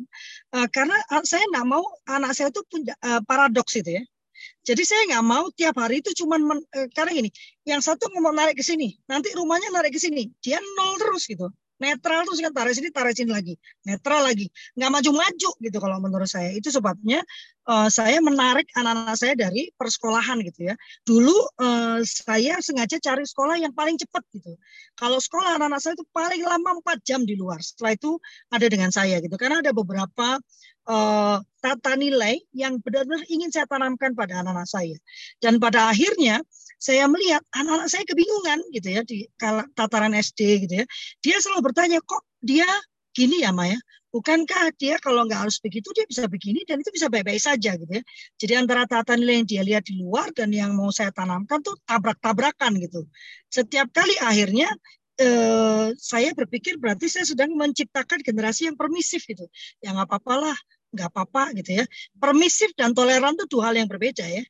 karena saya nggak mau anak saya itu punya paradoks itu ya. Jadi saya nggak mau tiap hari itu cuman karena gini, yang satu mau narik ke sini, nanti rumahnya narik ke sini, dia nol terus gitu netral terus kan tarik sini tarik sini lagi. Netral lagi. Nggak maju-maju gitu kalau menurut saya. Itu sebabnya uh, saya menarik anak-anak saya dari persekolahan gitu ya. Dulu uh, saya sengaja cari sekolah yang paling cepat gitu. Kalau sekolah anak-anak saya itu paling lama empat jam di luar. Setelah itu ada dengan saya gitu. Karena ada beberapa uh, tata nilai yang benar-benar ingin saya tanamkan pada anak-anak saya. Dan pada akhirnya saya melihat anak-anak saya kebingungan gitu ya di tataran SD gitu ya. Dia selalu bertanya kok dia gini ya Maya. Bukankah dia kalau nggak harus begitu dia bisa begini dan itu bisa baik-baik saja gitu ya. Jadi antara tata nilai yang dia lihat di luar dan yang mau saya tanamkan tuh tabrak-tabrakan gitu. Setiap kali akhirnya eh, saya berpikir berarti saya sedang menciptakan generasi yang permisif gitu. Ya nggak apa-apalah, nggak apa-apa gitu ya. Permisif dan toleran itu dua hal yang berbeda ya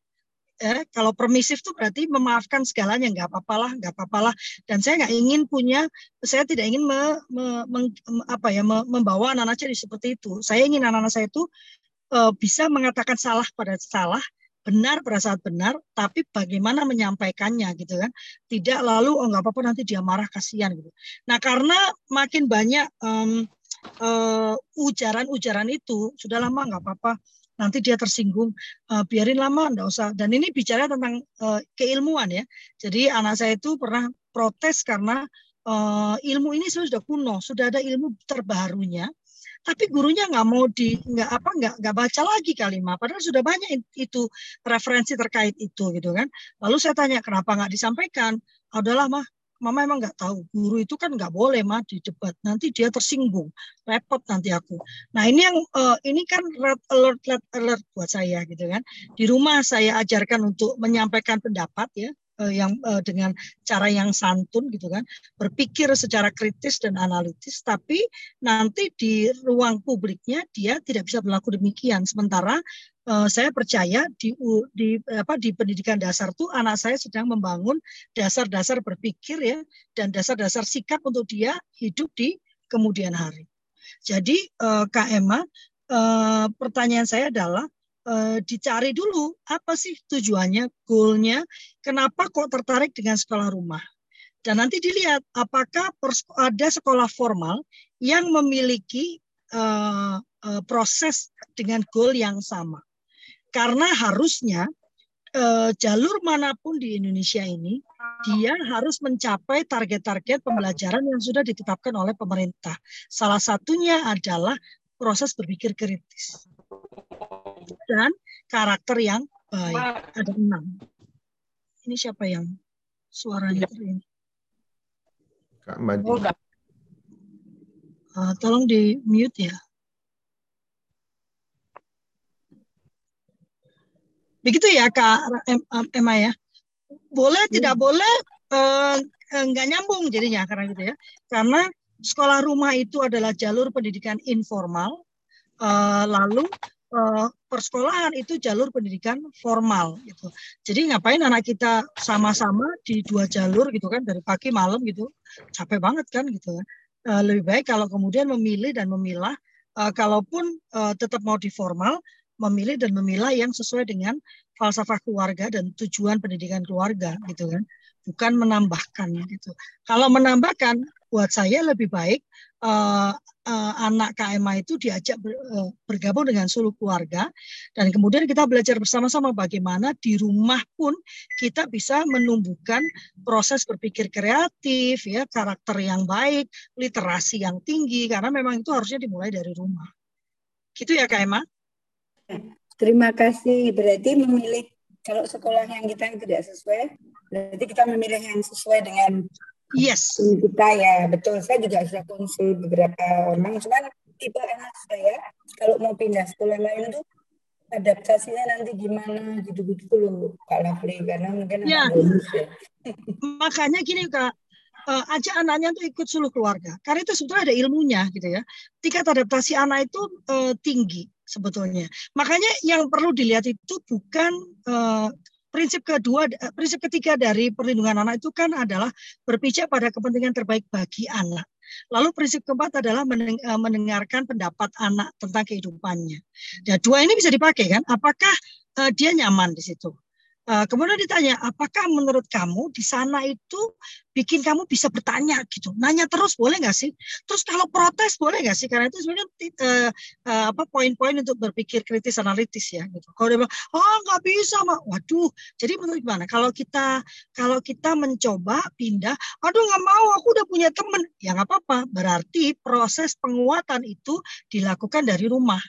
eh, kalau permisif itu berarti memaafkan segalanya nggak apa-apalah nggak apa-apalah. Dan saya nggak ingin punya saya tidak ingin me, me, me, apa ya me, membawa anak-anak jadi seperti itu. Saya ingin anak-anak saya itu uh, bisa mengatakan salah pada salah benar pada saat benar tapi bagaimana menyampaikannya gitu kan. Tidak lalu oh nggak apa-apa nanti dia marah kasihan gitu. Nah karena makin banyak um, uh, ujaran-ujaran itu sudah lama nggak apa-apa nanti dia tersinggung uh, biarin lama enggak usah. Dan ini bicara tentang uh, keilmuan ya. Jadi anak saya itu pernah protes karena uh, ilmu ini sudah kuno sudah ada ilmu terbarunya tapi gurunya nggak mau di nggak apa nggak nggak baca lagi kalimat padahal sudah banyak itu referensi terkait itu gitu kan. Lalu saya tanya kenapa nggak disampaikan? Adalah mah Mama emang nggak tahu. Guru itu kan nggak boleh mah di debat nanti dia tersinggung. Repot nanti aku. Nah ini yang uh, ini kan red alert red alert buat saya gitu kan. Di rumah saya ajarkan untuk menyampaikan pendapat ya uh, yang uh, dengan cara yang santun gitu kan. Berpikir secara kritis dan analitis tapi nanti di ruang publiknya dia tidak bisa berlaku demikian. Sementara uh, saya percaya di di apa di pendidikan dasar tuh anak saya sedang membangun dasar-dasar berpikir ya dan dasar-dasar sikap untuk dia hidup di kemudian hari. Jadi uh, Kak Emma, uh, pertanyaan saya adalah uh, dicari dulu apa sih tujuannya, goalnya, kenapa kok tertarik dengan sekolah rumah. Dan nanti dilihat apakah ada sekolah formal yang memiliki uh, uh, proses dengan goal yang sama. Karena harusnya eh, jalur mana pun di Indonesia ini dia harus mencapai target-target pembelajaran yang sudah ditetapkan oleh pemerintah. Salah satunya adalah proses berpikir kritis dan karakter yang baik. Ada enam. Ini siapa yang suaranya ini? Kak Madi. Uh, tolong di mute ya. Begitu ya Kak Emma ya. Boleh hmm. tidak boleh eh, enggak nyambung jadinya karena gitu ya. Karena sekolah rumah itu adalah jalur pendidikan informal, eh, lalu eh, persekolahan itu jalur pendidikan formal gitu. Jadi ngapain anak kita sama-sama di dua jalur gitu kan dari pagi malam gitu. Capek banget kan gitu kan. Eh, lebih baik kalau kemudian memilih dan memilah uh, kalaupun uh, tetap mau di formal memilih dan memilah yang sesuai dengan falsafah keluarga dan tujuan pendidikan keluarga gitu kan. Bukan menambahkan gitu. Kalau menambahkan buat saya lebih baik uh, uh, anak KMA itu diajak ber, uh, bergabung dengan seluruh keluarga dan kemudian kita belajar bersama-sama bagaimana di rumah pun kita bisa menumbuhkan proses berpikir kreatif ya karakter yang baik literasi yang tinggi karena memang itu harusnya dimulai dari rumah. Gitu ya KMA Terima kasih. Berarti memilih kalau sekolah yang kita tidak sesuai, berarti kita memilih yang sesuai dengan yes kita ya. Betul. Saya juga sudah konsul beberapa orang. Cuman tipe anak saya kalau mau pindah sekolah lain tuh adaptasinya nanti gimana gitu-gitu loh Kak Lafli karena mungkin ya. ya. Makanya gini Kak, uh, ajak anaknya untuk ikut seluruh keluarga. Karena itu sebetulnya ada ilmunya gitu ya. Tingkat adaptasi anak itu uh, tinggi sebetulnya. Makanya yang perlu dilihat itu bukan uh, prinsip kedua, prinsip ketiga dari perlindungan anak itu kan adalah berpijak pada kepentingan terbaik bagi anak. Lalu prinsip keempat adalah mendengarkan pendapat anak tentang kehidupannya. Ya, dua ini bisa dipakai kan? Apakah uh, dia nyaman di situ? Uh, kemudian ditanya, apakah menurut kamu di sana itu bikin kamu bisa bertanya gitu, nanya terus boleh nggak sih? Terus kalau protes boleh nggak sih? Karena itu sebenarnya uh, uh, apa poin-poin untuk berpikir kritis analitis ya. Gitu. Kalau dia bilang, oh nggak bisa mak, waduh. Jadi menurut gimana? Kalau kita kalau kita mencoba pindah, aduh nggak mau, aku udah punya temen, ya nggak apa-apa. Berarti proses penguatan itu dilakukan dari rumah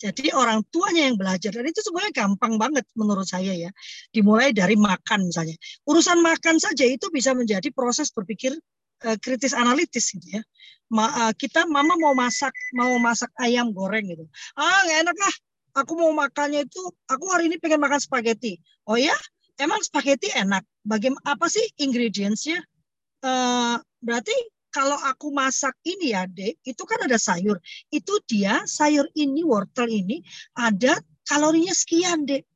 Jadi orang tuanya yang belajar dan itu sebenarnya gampang banget menurut saya ya. Dimulai dari makan misalnya. Urusan makan saja itu bisa menjadi proses berpikir uh, kritis analitis gitu ya. Ma, uh, kita mama mau masak mau masak ayam goreng gitu. Ah nggak enak lah. Aku mau makannya itu aku hari ini pengen makan spaghetti. Oh ya? Emang spaghetti enak? Bagaimana apa sih ingredientsnya? Uh, berarti kalau aku masak ini ya, Dek, itu kan ada sayur. Itu dia sayur ini, wortel ini ada kalorinya sekian, Dek.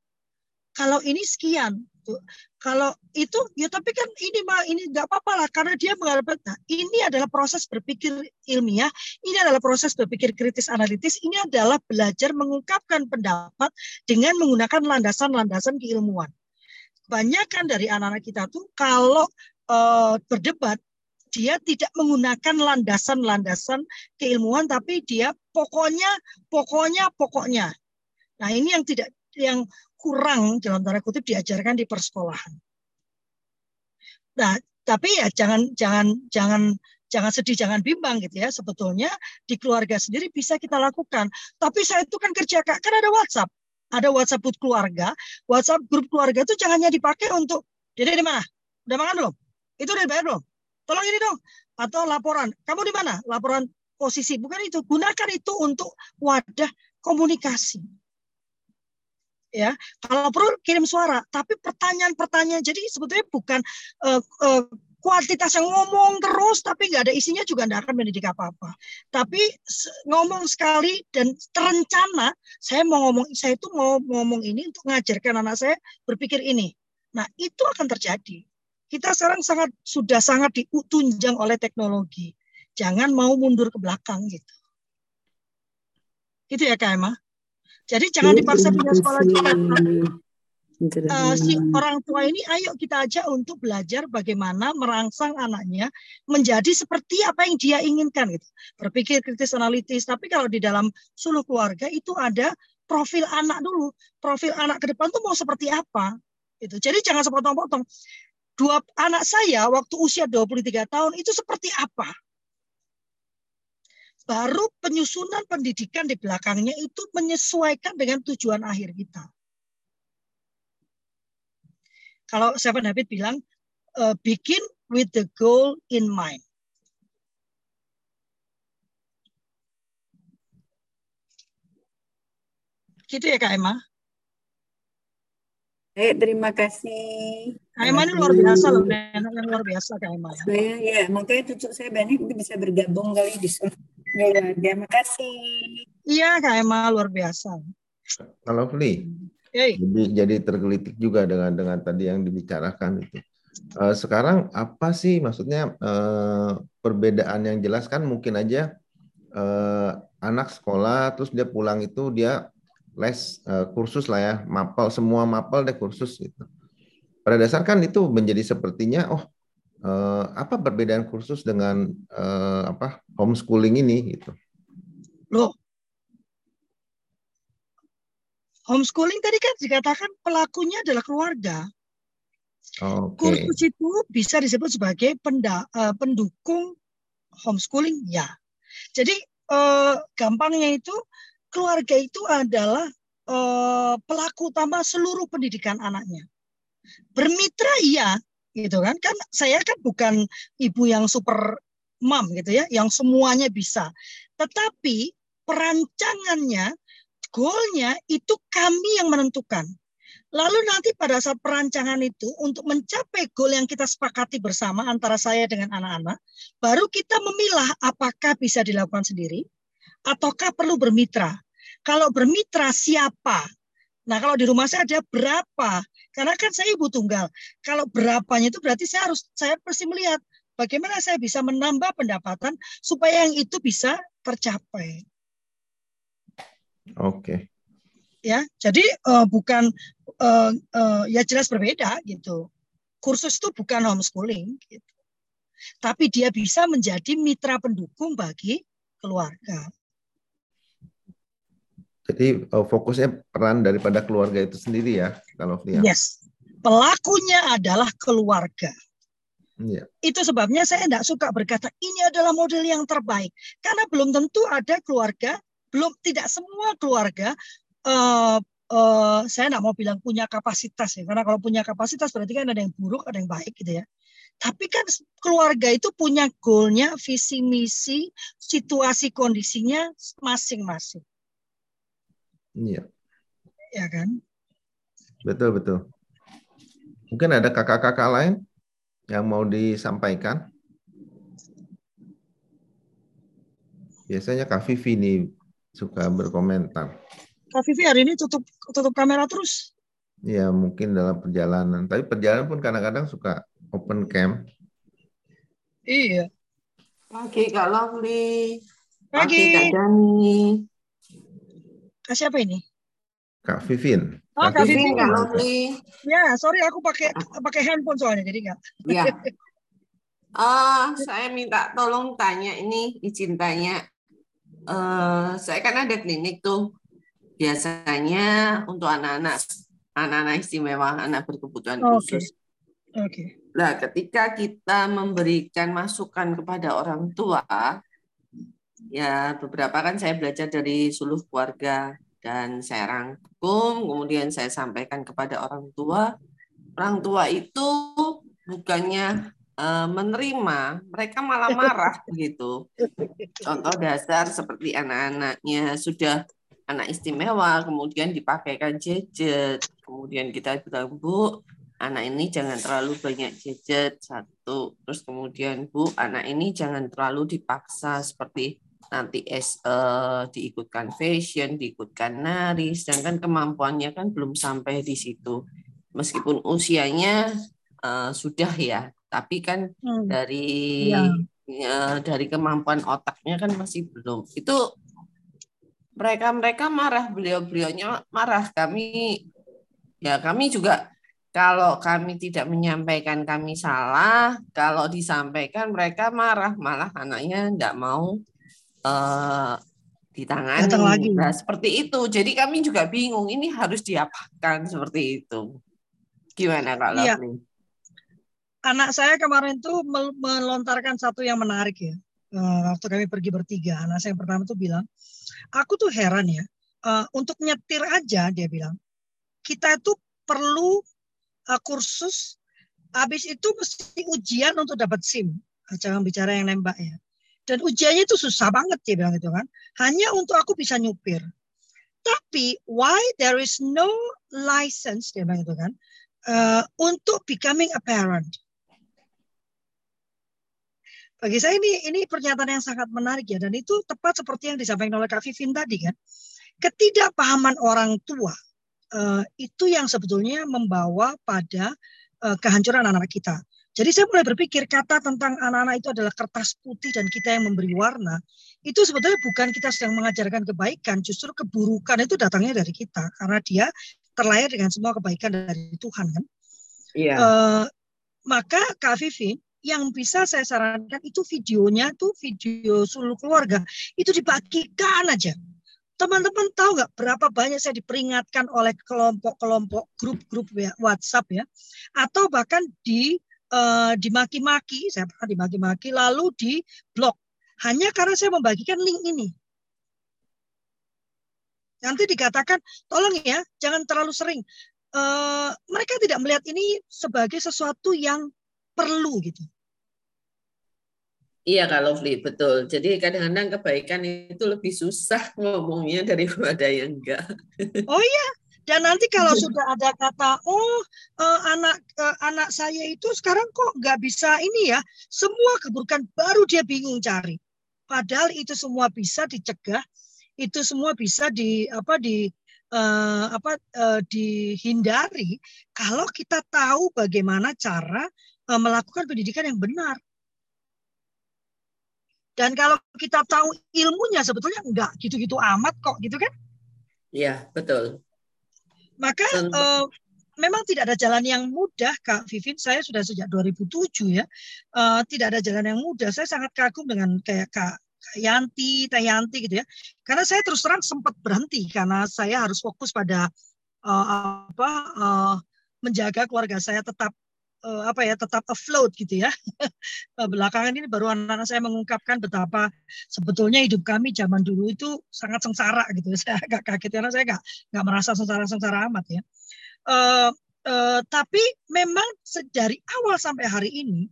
Kalau ini sekian. Tuh. Kalau itu ya tapi kan ini mah ini nggak apa-apa lah karena dia mengharapkan nah, ini adalah proses berpikir ilmiah, ini adalah proses berpikir kritis analitis, ini adalah belajar mengungkapkan pendapat dengan menggunakan landasan-landasan keilmuan. Banyak kan dari anak-anak kita tuh kalau uh, berdebat dia tidak menggunakan landasan-landasan keilmuan tapi dia pokoknya pokoknya pokoknya. Nah, ini yang tidak yang kurang dalam tanda kutip diajarkan di persekolahan. Nah, tapi ya jangan jangan jangan jangan sedih, jangan bimbang gitu ya. Sebetulnya di keluarga sendiri bisa kita lakukan. Tapi saya itu kan kerja kak, kan ada WhatsApp, ada WhatsApp grup keluarga, WhatsApp grup keluarga itu jangannya dipakai untuk, jadi di mana? Udah makan belum? Itu udah bayar belum? Tolong ini dong atau laporan. Kamu di mana? Laporan posisi. Bukan itu. Gunakan itu untuk wadah komunikasi. Ya kalau perlu kirim suara. Tapi pertanyaan-pertanyaan jadi sebetulnya bukan uh, uh, kuantitas yang ngomong terus tapi nggak ada isinya juga nggak akan mendidik apa-apa. Tapi ngomong sekali dan terencana, saya mau ngomong, saya itu mau ngomong ini untuk mengajarkan anak saya berpikir ini. Nah itu akan terjadi kita sekarang sangat sudah sangat ditunjang oleh teknologi. Jangan mau mundur ke belakang gitu. Gitu ya Kak Emma. Jadi jangan dipaksa pindah sekolah juga. Uh, si orang tua ini ayo kita aja untuk belajar bagaimana merangsang anaknya menjadi seperti apa yang dia inginkan gitu. Berpikir kritis analitis. Tapi kalau di dalam suluh keluarga itu ada profil anak dulu. Profil anak ke depan tuh mau seperti apa? Gitu. Jadi jangan sepotong-potong dua anak saya waktu usia 23 tahun itu seperti apa? Baru penyusunan pendidikan di belakangnya itu menyesuaikan dengan tujuan akhir kita. Kalau Seven Habit bilang, uh, begin with the goal in mind. Gitu ya Kak Emma? Baik, terima kasih. Kak Emma ini luar biasa loh, yang luar biasa Kak Emma. Saya ya, makanya cucu saya banyak mungkin bisa bergabung kali di sini. Terima kasih. Iya Kak Emma luar biasa. Kalau Fli, hey. jadi, jadi tergelitik juga dengan dengan tadi yang dibicarakan itu. Uh, sekarang apa sih maksudnya uh, perbedaan yang jelas kan mungkin aja uh, anak sekolah terus dia pulang itu dia les uh, kursus lah ya, mapel semua mapel deh kursus gitu. Pada dasar kan itu menjadi sepertinya oh uh, apa perbedaan kursus dengan uh, apa homeschooling ini gitu. Loh. Homeschooling tadi kan dikatakan pelakunya adalah keluarga. Okay. Kursus itu bisa disebut sebagai penda, uh, pendukung homeschooling ya. Jadi uh, gampangnya itu keluarga itu adalah uh, pelaku utama seluruh pendidikan anaknya. Bermitra iya, gitu kan? Kan saya kan bukan ibu yang super mom gitu ya, yang semuanya bisa. Tetapi perancangannya, goalnya itu kami yang menentukan. Lalu nanti pada saat perancangan itu untuk mencapai goal yang kita sepakati bersama antara saya dengan anak-anak, baru kita memilah apakah bisa dilakukan sendiri ataukah perlu bermitra. Kalau bermitra siapa? Nah, kalau di rumah saya ada berapa? Karena kan saya ibu tunggal. Kalau berapanya itu berarti saya harus saya pasti melihat bagaimana saya bisa menambah pendapatan supaya yang itu bisa tercapai. Oke. Okay. Ya, jadi uh, bukan uh, uh, ya jelas berbeda gitu. Kursus itu bukan homeschooling gitu. Tapi dia bisa menjadi mitra pendukung bagi keluarga. Jadi uh, fokusnya peran daripada keluarga itu sendiri ya, kalau Flia. Yes, pelakunya adalah keluarga. Yeah. Itu sebabnya saya tidak suka berkata ini adalah model yang terbaik, karena belum tentu ada keluarga belum tidak semua keluarga uh, uh, saya nggak mau bilang punya kapasitas ya karena kalau punya kapasitas berarti kan ada yang buruk ada yang baik gitu ya tapi kan keluarga itu punya goalnya visi misi situasi kondisinya masing-masing iya ya kan betul betul mungkin ada kakak-kakak lain yang mau disampaikan biasanya Kak Vivi nih suka berkomentar. Kak Vivi hari ini tutup tutup kamera terus. Ya mungkin dalam perjalanan. Tapi perjalanan pun kadang-kadang suka open cam. Iya. Pagi Kak Lovely. Pagi. Pagi Kak Dani. Kak siapa ini? Kak Vivin. Oh, Kak Vivin, Vivin. Kak Lovely. Ya, sorry aku pakai pakai handphone soalnya jadi enggak. Ya. Ah, saya minta tolong tanya ini izin tanya. Eh, saya kan ada klinik tuh. Biasanya untuk anak-anak anak-anak istimewa, anak berkebutuhan Oke. khusus. Oke. Nah, ketika kita memberikan masukan kepada orang tua, ya beberapa kan saya belajar dari suluh keluarga dan saya rangkum, kemudian saya sampaikan kepada orang tua. Orang tua itu bukannya eh, menerima, mereka malah marah begitu. Contoh dasar seperti anak-anaknya sudah anak istimewa, kemudian dipakaikan gadget, kemudian kita bilang bu, anak ini jangan terlalu banyak gadget satu terus kemudian bu anak ini jangan terlalu dipaksa seperti nanti es eh, diikutkan fashion diikutkan nari sedangkan kemampuannya kan belum sampai di situ meskipun usianya eh, sudah ya tapi kan Hmm. dari Iya. eh, dari kemampuan otaknya kan masih belum itu mereka mereka marah beliau beliaunya marah kami ya kami juga kalau kami tidak menyampaikan kami salah kalau disampaikan mereka marah malah anaknya tidak mau eh, ditangani Datang lagi. nah seperti itu jadi kami juga bingung ini harus diapakan seperti itu gimana kak Iya. Lovely? Anak saya kemarin tuh mel- melontarkan satu yang menarik ya. Eh, waktu kami pergi bertiga, anak saya yang pertama tuh bilang, aku tuh heran ya, eh, untuk nyetir aja dia bilang, kita itu perlu eh, kursus, habis itu mesti ujian untuk dapat SIM, jangan bicara yang nembak ya. Dan ujiannya itu susah banget dia bilang gitu kan, hanya untuk aku bisa nyupir. Tapi why there is no license dia bilang gitu kan, eh, untuk becoming a parent. Bagi saya ini ini pernyataan yang sangat menarik ya dan itu tepat seperti yang disampaikan oleh Kak Vivin tadi kan. Ketidakpahaman orang tua eh, itu yang sebetulnya membawa pada eh, kehancuran anak-anak kita. Jadi saya mulai berpikir kata tentang anak-anak itu adalah kertas putih dan kita yang memberi warna. Itu sebetulnya bukan kita sedang mengajarkan kebaikan, justru keburukan itu datangnya dari kita karena dia terlahir dengan semua kebaikan dari Tuhan kan. Iya. Eh, maka Kak Vivi yang bisa saya sarankan itu videonya tuh video seluruh keluarga itu dibagikan aja. Teman-teman tahu nggak berapa banyak saya diperingatkan oleh kelompok-kelompok grup-grup ya, WhatsApp ya, atau bahkan di eh, dimaki-maki, saya pernah dimaki-maki lalu di blog hanya karena saya membagikan link ini. Nanti dikatakan, tolong ya, jangan terlalu sering. Eh, mereka tidak melihat ini sebagai sesuatu yang perlu gitu. Iya Kak Lovely, betul. Jadi kadang-kadang kebaikan itu lebih susah ngomongnya daripada yang enggak. Oh iya, dan nanti kalau sudah ada kata, oh eh, anak eh, anak saya itu sekarang kok nggak bisa ini ya, semua keburukan baru dia bingung cari. Padahal itu semua bisa dicegah, itu semua bisa di apa di eh, apa eh, dihindari kalau kita tahu bagaimana cara eh, melakukan pendidikan yang benar. Dan kalau kita tahu ilmunya sebetulnya enggak gitu-gitu amat kok gitu kan? Iya, betul. Maka eh, memang tidak ada jalan yang mudah, Kak Vivin. Saya sudah sejak 2007 ya, eh, tidak ada jalan yang mudah. Saya sangat kagum dengan kayak Kak Yanti, Teh Yanti gitu ya. Karena saya terus terang sempat berhenti karena saya harus fokus pada eh, apa eh, menjaga keluarga saya tetap uh, apa ya tetap afloat gitu ya. Belakangan ini baru anak-anak saya mengungkapkan betapa sebetulnya hidup kami zaman dulu itu sangat sengsara gitu. Saya agak kaget karena saya nggak nggak merasa sengsara-sengsara amat ya. Uh, uh, tapi memang dari awal sampai hari ini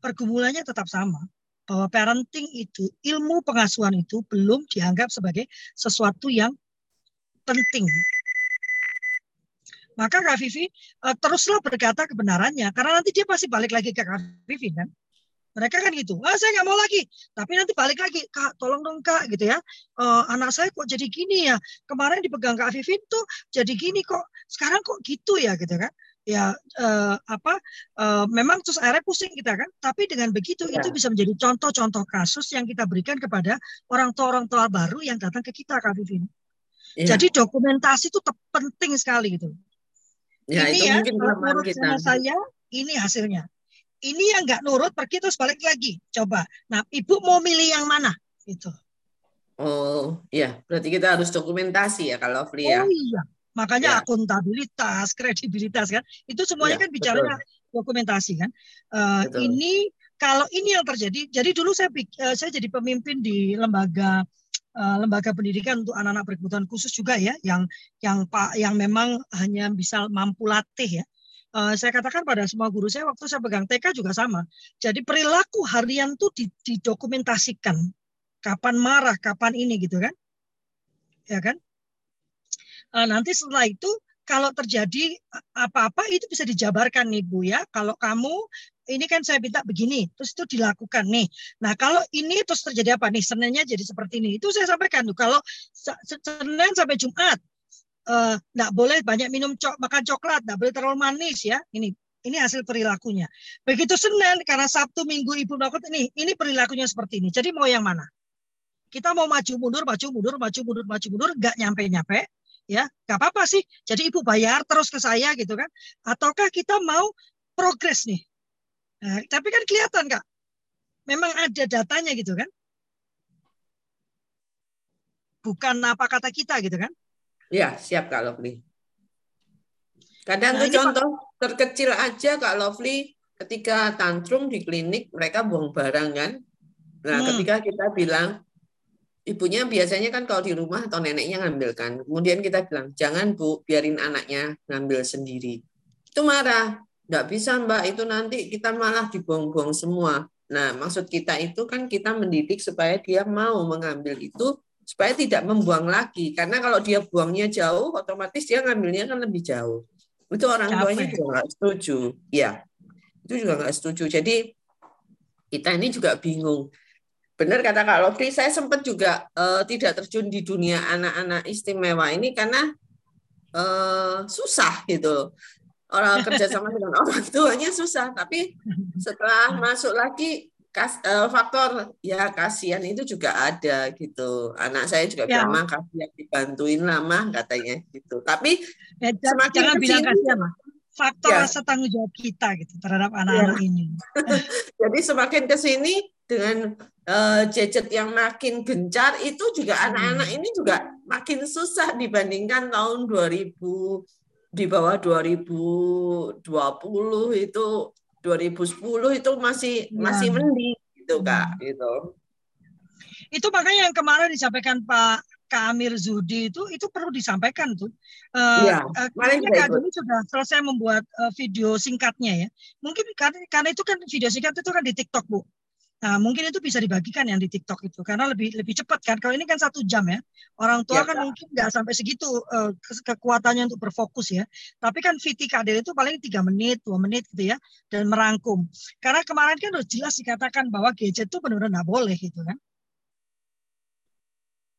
pergumulannya tetap sama bahwa parenting itu ilmu pengasuhan itu belum dianggap sebagai sesuatu yang penting maka Kak Vivi uh, teruslah berkata kebenarannya karena nanti dia pasti balik lagi ke Kak Vivi kan? Mereka kan gitu ah saya nggak mau lagi. Tapi nanti balik lagi kak tolong dong kak gitu ya. Uh, anak saya kok jadi gini ya? Kemarin dipegang kak Vivi tuh jadi gini kok sekarang kok gitu ya? Gitu kan? Ya uh, apa uh, memang terus akhirnya pusing kita kan? Tapi dengan begitu ya. itu bisa menjadi contoh-contoh kasus yang kita berikan kepada orang tua orang tua baru yang datang ke kita kak Vivi ya. jadi dokumentasi itu penting sekali gitu Ya, ini itu ya, mungkin menurut kita. saya ini hasilnya. Ini yang nggak nurut pergi terus balik lagi. Coba. Nah, ibu mau milih yang mana? Itu. Oh, iya. Berarti kita harus dokumentasi ya kalau Fli ya. Oh iya. Makanya ya. akuntabilitas, kredibilitas kan. Itu semuanya ya, kan bicara dokumentasi kan. Uh, ini kalau ini yang terjadi, jadi dulu saya uh, saya jadi pemimpin di lembaga uh, lembaga pendidikan untuk anak-anak berkebutuhan khusus juga ya, yang yang pak yang memang hanya bisa mampu latih ya. Uh, saya katakan pada semua guru saya waktu saya pegang TK juga sama. Jadi perilaku harian tuh didokumentasikan. Kapan marah, kapan ini gitu kan? Ya kan? Uh, nanti setelah itu kalau terjadi apa-apa itu bisa dijabarkan nih Bu ya. Kalau kamu ini kan saya minta begini, terus itu dilakukan nih. Nah kalau ini terus terjadi apa nih? Seninnya jadi seperti ini. Itu saya sampaikan tuh. Kalau Senin sampai Jumat uh, boleh banyak minum cok, makan coklat, nggak boleh terlalu manis ya. Ini ini hasil perilakunya. Begitu Senin karena Sabtu Minggu Ibu melakukan ini, ini perilakunya seperti ini. Jadi mau yang mana? Kita mau maju mundur, maju mundur, maju mundur, maju mundur, nggak nyampe nyampe, ya nggak apa-apa sih. Jadi ibu bayar terus ke saya gitu kan? Ataukah kita mau progres nih? Nah, tapi kan kelihatan kak, memang ada datanya gitu kan? Bukan apa kata kita gitu kan? Ya siap Kak Lovely. Kadang nah, contoh Pak. terkecil aja Kak Lovely ketika tantrum di klinik mereka buang barang kan. Nah hmm. ketika kita bilang ibunya biasanya kan kalau di rumah atau neneknya ngambilkan. Kemudian kita bilang jangan bu biarin anaknya ngambil sendiri. Itu marah nggak bisa mbak itu nanti kita malah dibuang-buang semua. Nah maksud kita itu kan kita mendidik supaya dia mau mengambil itu supaya tidak membuang lagi karena kalau dia buangnya jauh otomatis dia ngambilnya kan lebih jauh itu orang Capek. tuanya juga nggak setuju ya itu juga nggak setuju jadi kita ini juga bingung benar kata Kak Lofri saya sempat juga uh, tidak terjun di dunia anak-anak istimewa ini karena uh, susah gitu orang kerja sama dengan orang tuanya susah tapi setelah masuk lagi kas, uh, faktor ya kasihan itu juga ada gitu anak saya juga ya. bilang makasih yang dibantuin lama katanya gitu tapi ya, semakin jangan bilang kasihan faktor ya. rasa tanggung jawab kita gitu terhadap anak-anak ya. ini jadi semakin ke sini dengan uh, gadget yang makin gencar itu juga hmm. anak-anak ini juga makin susah dibandingkan tahun 2000 di bawah 2020 itu 2010 itu masih ya. masih mending gitu kak gitu itu makanya yang kemarin disampaikan Pak Kamir Zudi itu itu perlu disampaikan tuh. Uh, ya, uh, Kak Juni sudah selesai membuat uh, video singkatnya ya. Mungkin karena karena itu kan video singkat itu kan di TikTok bu. Nah, mungkin itu bisa dibagikan yang di TikTok itu karena lebih lebih cepat kan. Kalau ini kan satu jam ya, orang tua ya, kan ya. mungkin nggak sampai segitu uh, kekuatannya untuk berfokus ya. Tapi kan VT kader itu paling tiga menit, dua menit gitu ya, dan merangkum. Karena kemarin kan udah jelas dikatakan bahwa gadget itu benar-benar nggak boleh gitu kan.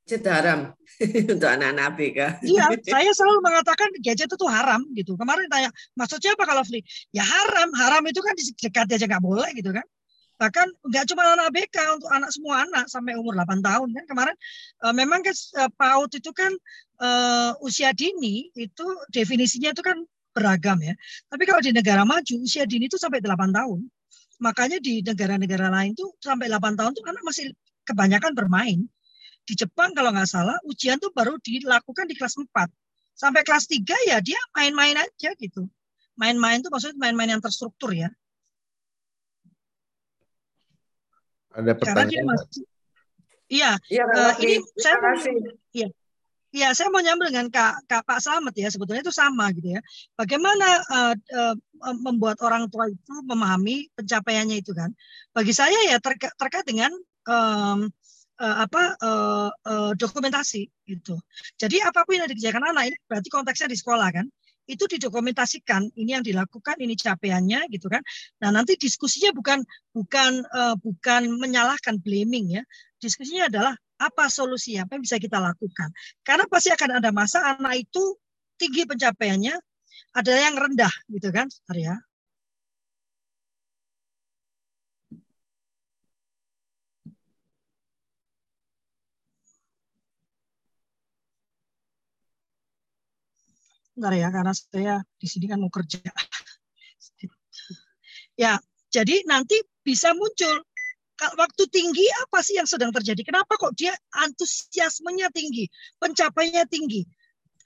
Gadget haram untuk anak-anak ABK. Iya, saya selalu mengatakan gadget itu haram gitu. Kemarin tanya, maksudnya apa kalau free? Ya haram, haram itu kan di dekat aja nggak boleh gitu kan bahkan nggak cuma anak BK untuk anak semua anak sampai umur 8 tahun. Kan kemarin uh, memang kan uh, PAUD itu kan uh, usia dini itu definisinya itu kan beragam ya. Tapi kalau di negara maju usia dini itu sampai 8 tahun. Makanya di negara-negara lain tuh sampai 8 tahun tuh anak masih kebanyakan bermain. Di Jepang kalau nggak salah ujian tuh baru dilakukan di kelas 4 sampai kelas 3 ya dia main-main aja gitu. Main-main itu maksudnya main-main yang terstruktur ya. Ada Karena dia pertanyaan? masih Iya, Iya, eh, ini saya mau. Iya. Ya, saya mau nyambung dengan Kak, Kak Pak Slamet ya, sebetulnya itu sama gitu ya. Bagaimana uh, uh, membuat orang tua itu memahami pencapaiannya itu kan. Bagi saya ya terka, terkait dengan um, uh, apa uh, uh, dokumentasi itu. Jadi apa pun yang dikerjakan anak ini berarti konteksnya di sekolah kan. Itu didokumentasikan, ini yang dilakukan, ini capaiannya gitu kan. Nah, nanti diskusinya bukan bukan uh, bukan menyalahkan blaming ya. Diskusinya adalah apa solusi apa yang bisa kita lakukan karena pasti akan ada masa anak itu tinggi pencapaiannya ada yang rendah gitu kan Arya Bentar ya karena saya di sini kan mau kerja ya jadi nanti bisa muncul waktu tinggi apa sih yang sedang terjadi? Kenapa kok dia antusiasmenya tinggi, pencapaiannya tinggi?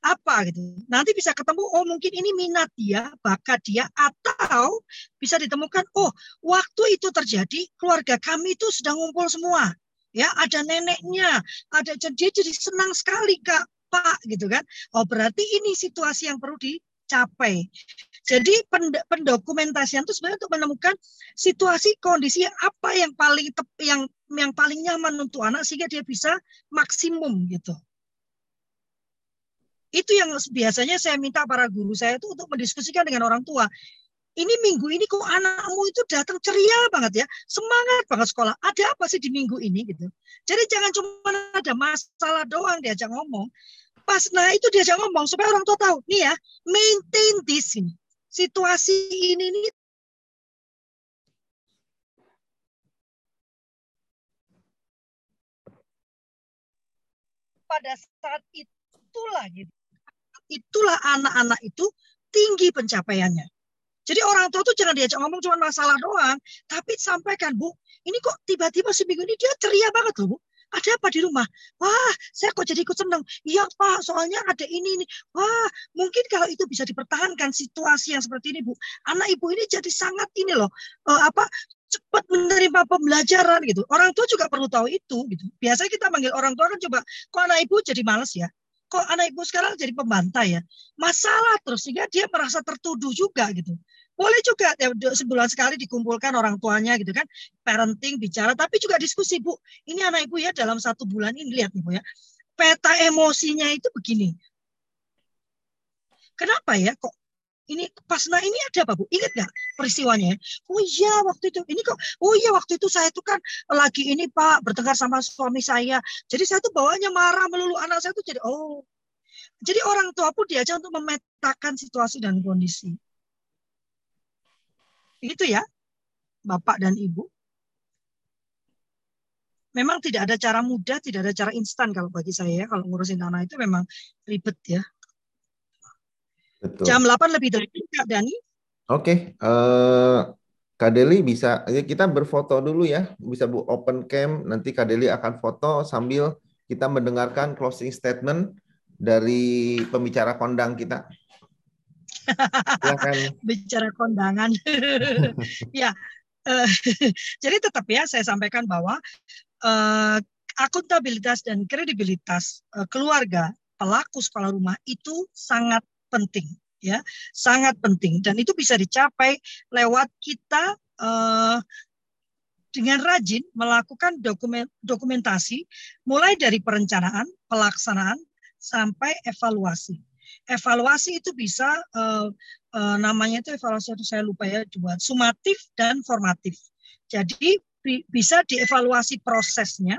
Apa gitu? Nanti bisa ketemu, oh mungkin ini minat dia, bakat dia, atau bisa ditemukan, oh waktu itu terjadi, keluarga kami itu sedang ngumpul semua. Ya, ada neneknya, ada dia jadi senang sekali kak, pak gitu kan. Oh berarti ini situasi yang perlu dicapai. Jadi pendokumentasian itu sebenarnya untuk menemukan situasi kondisi apa yang paling yang yang paling nyaman untuk anak sehingga dia bisa maksimum gitu. Itu yang biasanya saya minta para guru saya itu untuk mendiskusikan dengan orang tua. Ini minggu ini kok anakmu itu datang ceria banget ya, semangat banget sekolah. Ada apa sih di minggu ini gitu? Jadi jangan cuma ada masalah doang diajak ngomong. Pas nah itu diajak ngomong supaya orang tua tahu, nih ya, maintain this ini situasi ini nih pada saat itulah gitu. Itulah anak-anak itu tinggi pencapaiannya. Jadi orang tua tuh jangan diajak ngomong cuma masalah doang, tapi sampaikan, Bu, ini kok tiba-tiba seminggu ini dia ceria banget loh, Bu ada apa di rumah? Wah, saya kok jadi ikut senang. Iya Pak, soalnya ada ini ini. Wah, mungkin kalau itu bisa dipertahankan situasi yang seperti ini Bu. Anak ibu ini jadi sangat ini loh, uh, apa cepat menerima pembelajaran gitu. Orang tua juga perlu tahu itu gitu. Biasanya kita manggil orang tua kan coba, kok anak ibu jadi males ya? Kok anak ibu sekarang jadi pembantai ya? Masalah terus sehingga dia merasa tertuduh juga gitu. Boleh juga ya, sebulan sekali dikumpulkan orang tuanya gitu kan, parenting bicara, tapi juga diskusi bu. Ini anak ibu ya dalam satu bulan ini lihat nih bu ya, peta emosinya itu begini. Kenapa ya kok ini pas nah ini ada apa bu? Ingat nggak peristiwanya? Oh iya waktu itu ini kok. Oh iya waktu itu saya tuh kan lagi ini pak bertengkar sama suami saya. Jadi saya tuh bawanya marah melulu anak saya tuh jadi oh. Jadi orang tua pun diajak untuk memetakan situasi dan kondisi. Itu ya, Bapak dan Ibu. Memang tidak ada cara mudah, tidak ada cara instan kalau bagi saya. Kalau ngurusin anak itu memang ribet ya. Betul. Jam 8 lebih dari Kak Dani. Oke, uh, Kak Deli bisa, ya kita berfoto dulu ya. Bisa Bu open cam, nanti Kak Deli akan foto sambil kita mendengarkan closing statement dari pembicara kondang kita. Bicara kondangan. ya, uh, jadi tetap ya saya sampaikan bahwa uh, akuntabilitas dan kredibilitas uh, keluarga pelaku sekolah rumah itu sangat penting ya. Sangat penting. Dan itu bisa dicapai lewat kita uh, dengan rajin melakukan dokumen, dokumentasi mulai dari perencanaan, pelaksanaan sampai evaluasi evaluasi itu bisa uh, uh, namanya itu evaluasi itu saya lupa ya buat sumatif dan formatif. Jadi bi bisa dievaluasi prosesnya,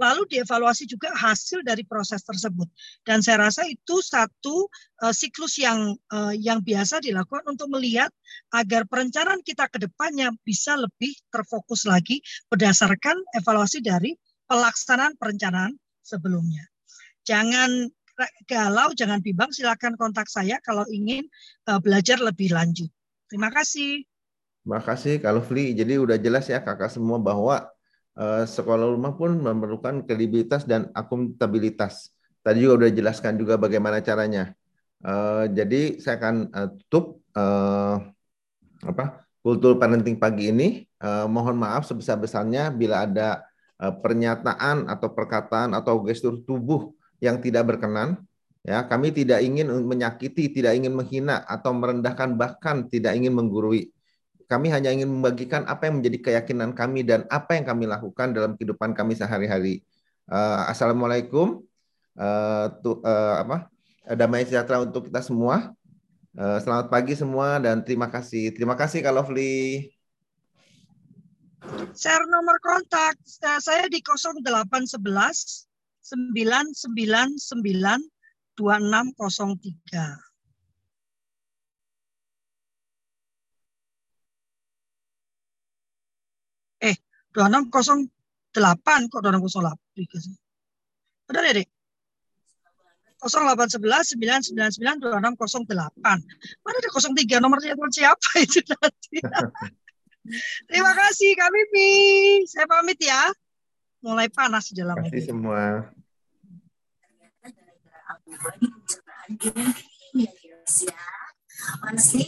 lalu dievaluasi juga hasil dari proses tersebut. Dan saya rasa itu satu uh, siklus yang uh, yang biasa dilakukan untuk melihat agar perencanaan kita ke depannya bisa lebih terfokus lagi berdasarkan evaluasi dari pelaksanaan perencanaan sebelumnya. Jangan galau, jangan bimbang, silakan kontak saya kalau ingin uh, belajar lebih lanjut. Terima kasih. Terima kasih Kak Lufli. Jadi udah jelas ya kakak semua bahwa uh, sekolah rumah pun memerlukan kredibilitas dan akuntabilitas. Tadi juga udah jelaskan juga bagaimana caranya. Uh, jadi saya akan tutup apa kultur parenting pagi ini. Mohon maaf sebesar-besarnya bila ada pernyataan atau perkataan atau gestur tubuh yang tidak berkenan. Ya, kami tidak ingin menyakiti, tidak ingin menghina atau merendahkan bahkan tidak ingin menggurui. Kami hanya ingin membagikan apa yang menjadi keyakinan kami dan apa yang kami lakukan dalam kehidupan kami sehari-hari. Uh, Assalamualaikum. Uh, tu, uh, apa? Damai sejahtera untuk kita semua. Uh, selamat pagi semua dan terima kasih. Terima kasih Kak Lovely. Share nomor kontak saya di 0811 999 2603. Eh, 2608 kok 2608. Benar ya, Dek? 0811 999 2608. Mana ada 03 nomornya teman siapa itu nanti. Terima kasih Kak Bibi. Saya pamit ya. Mulai panas di dalam kasih semua. Honestly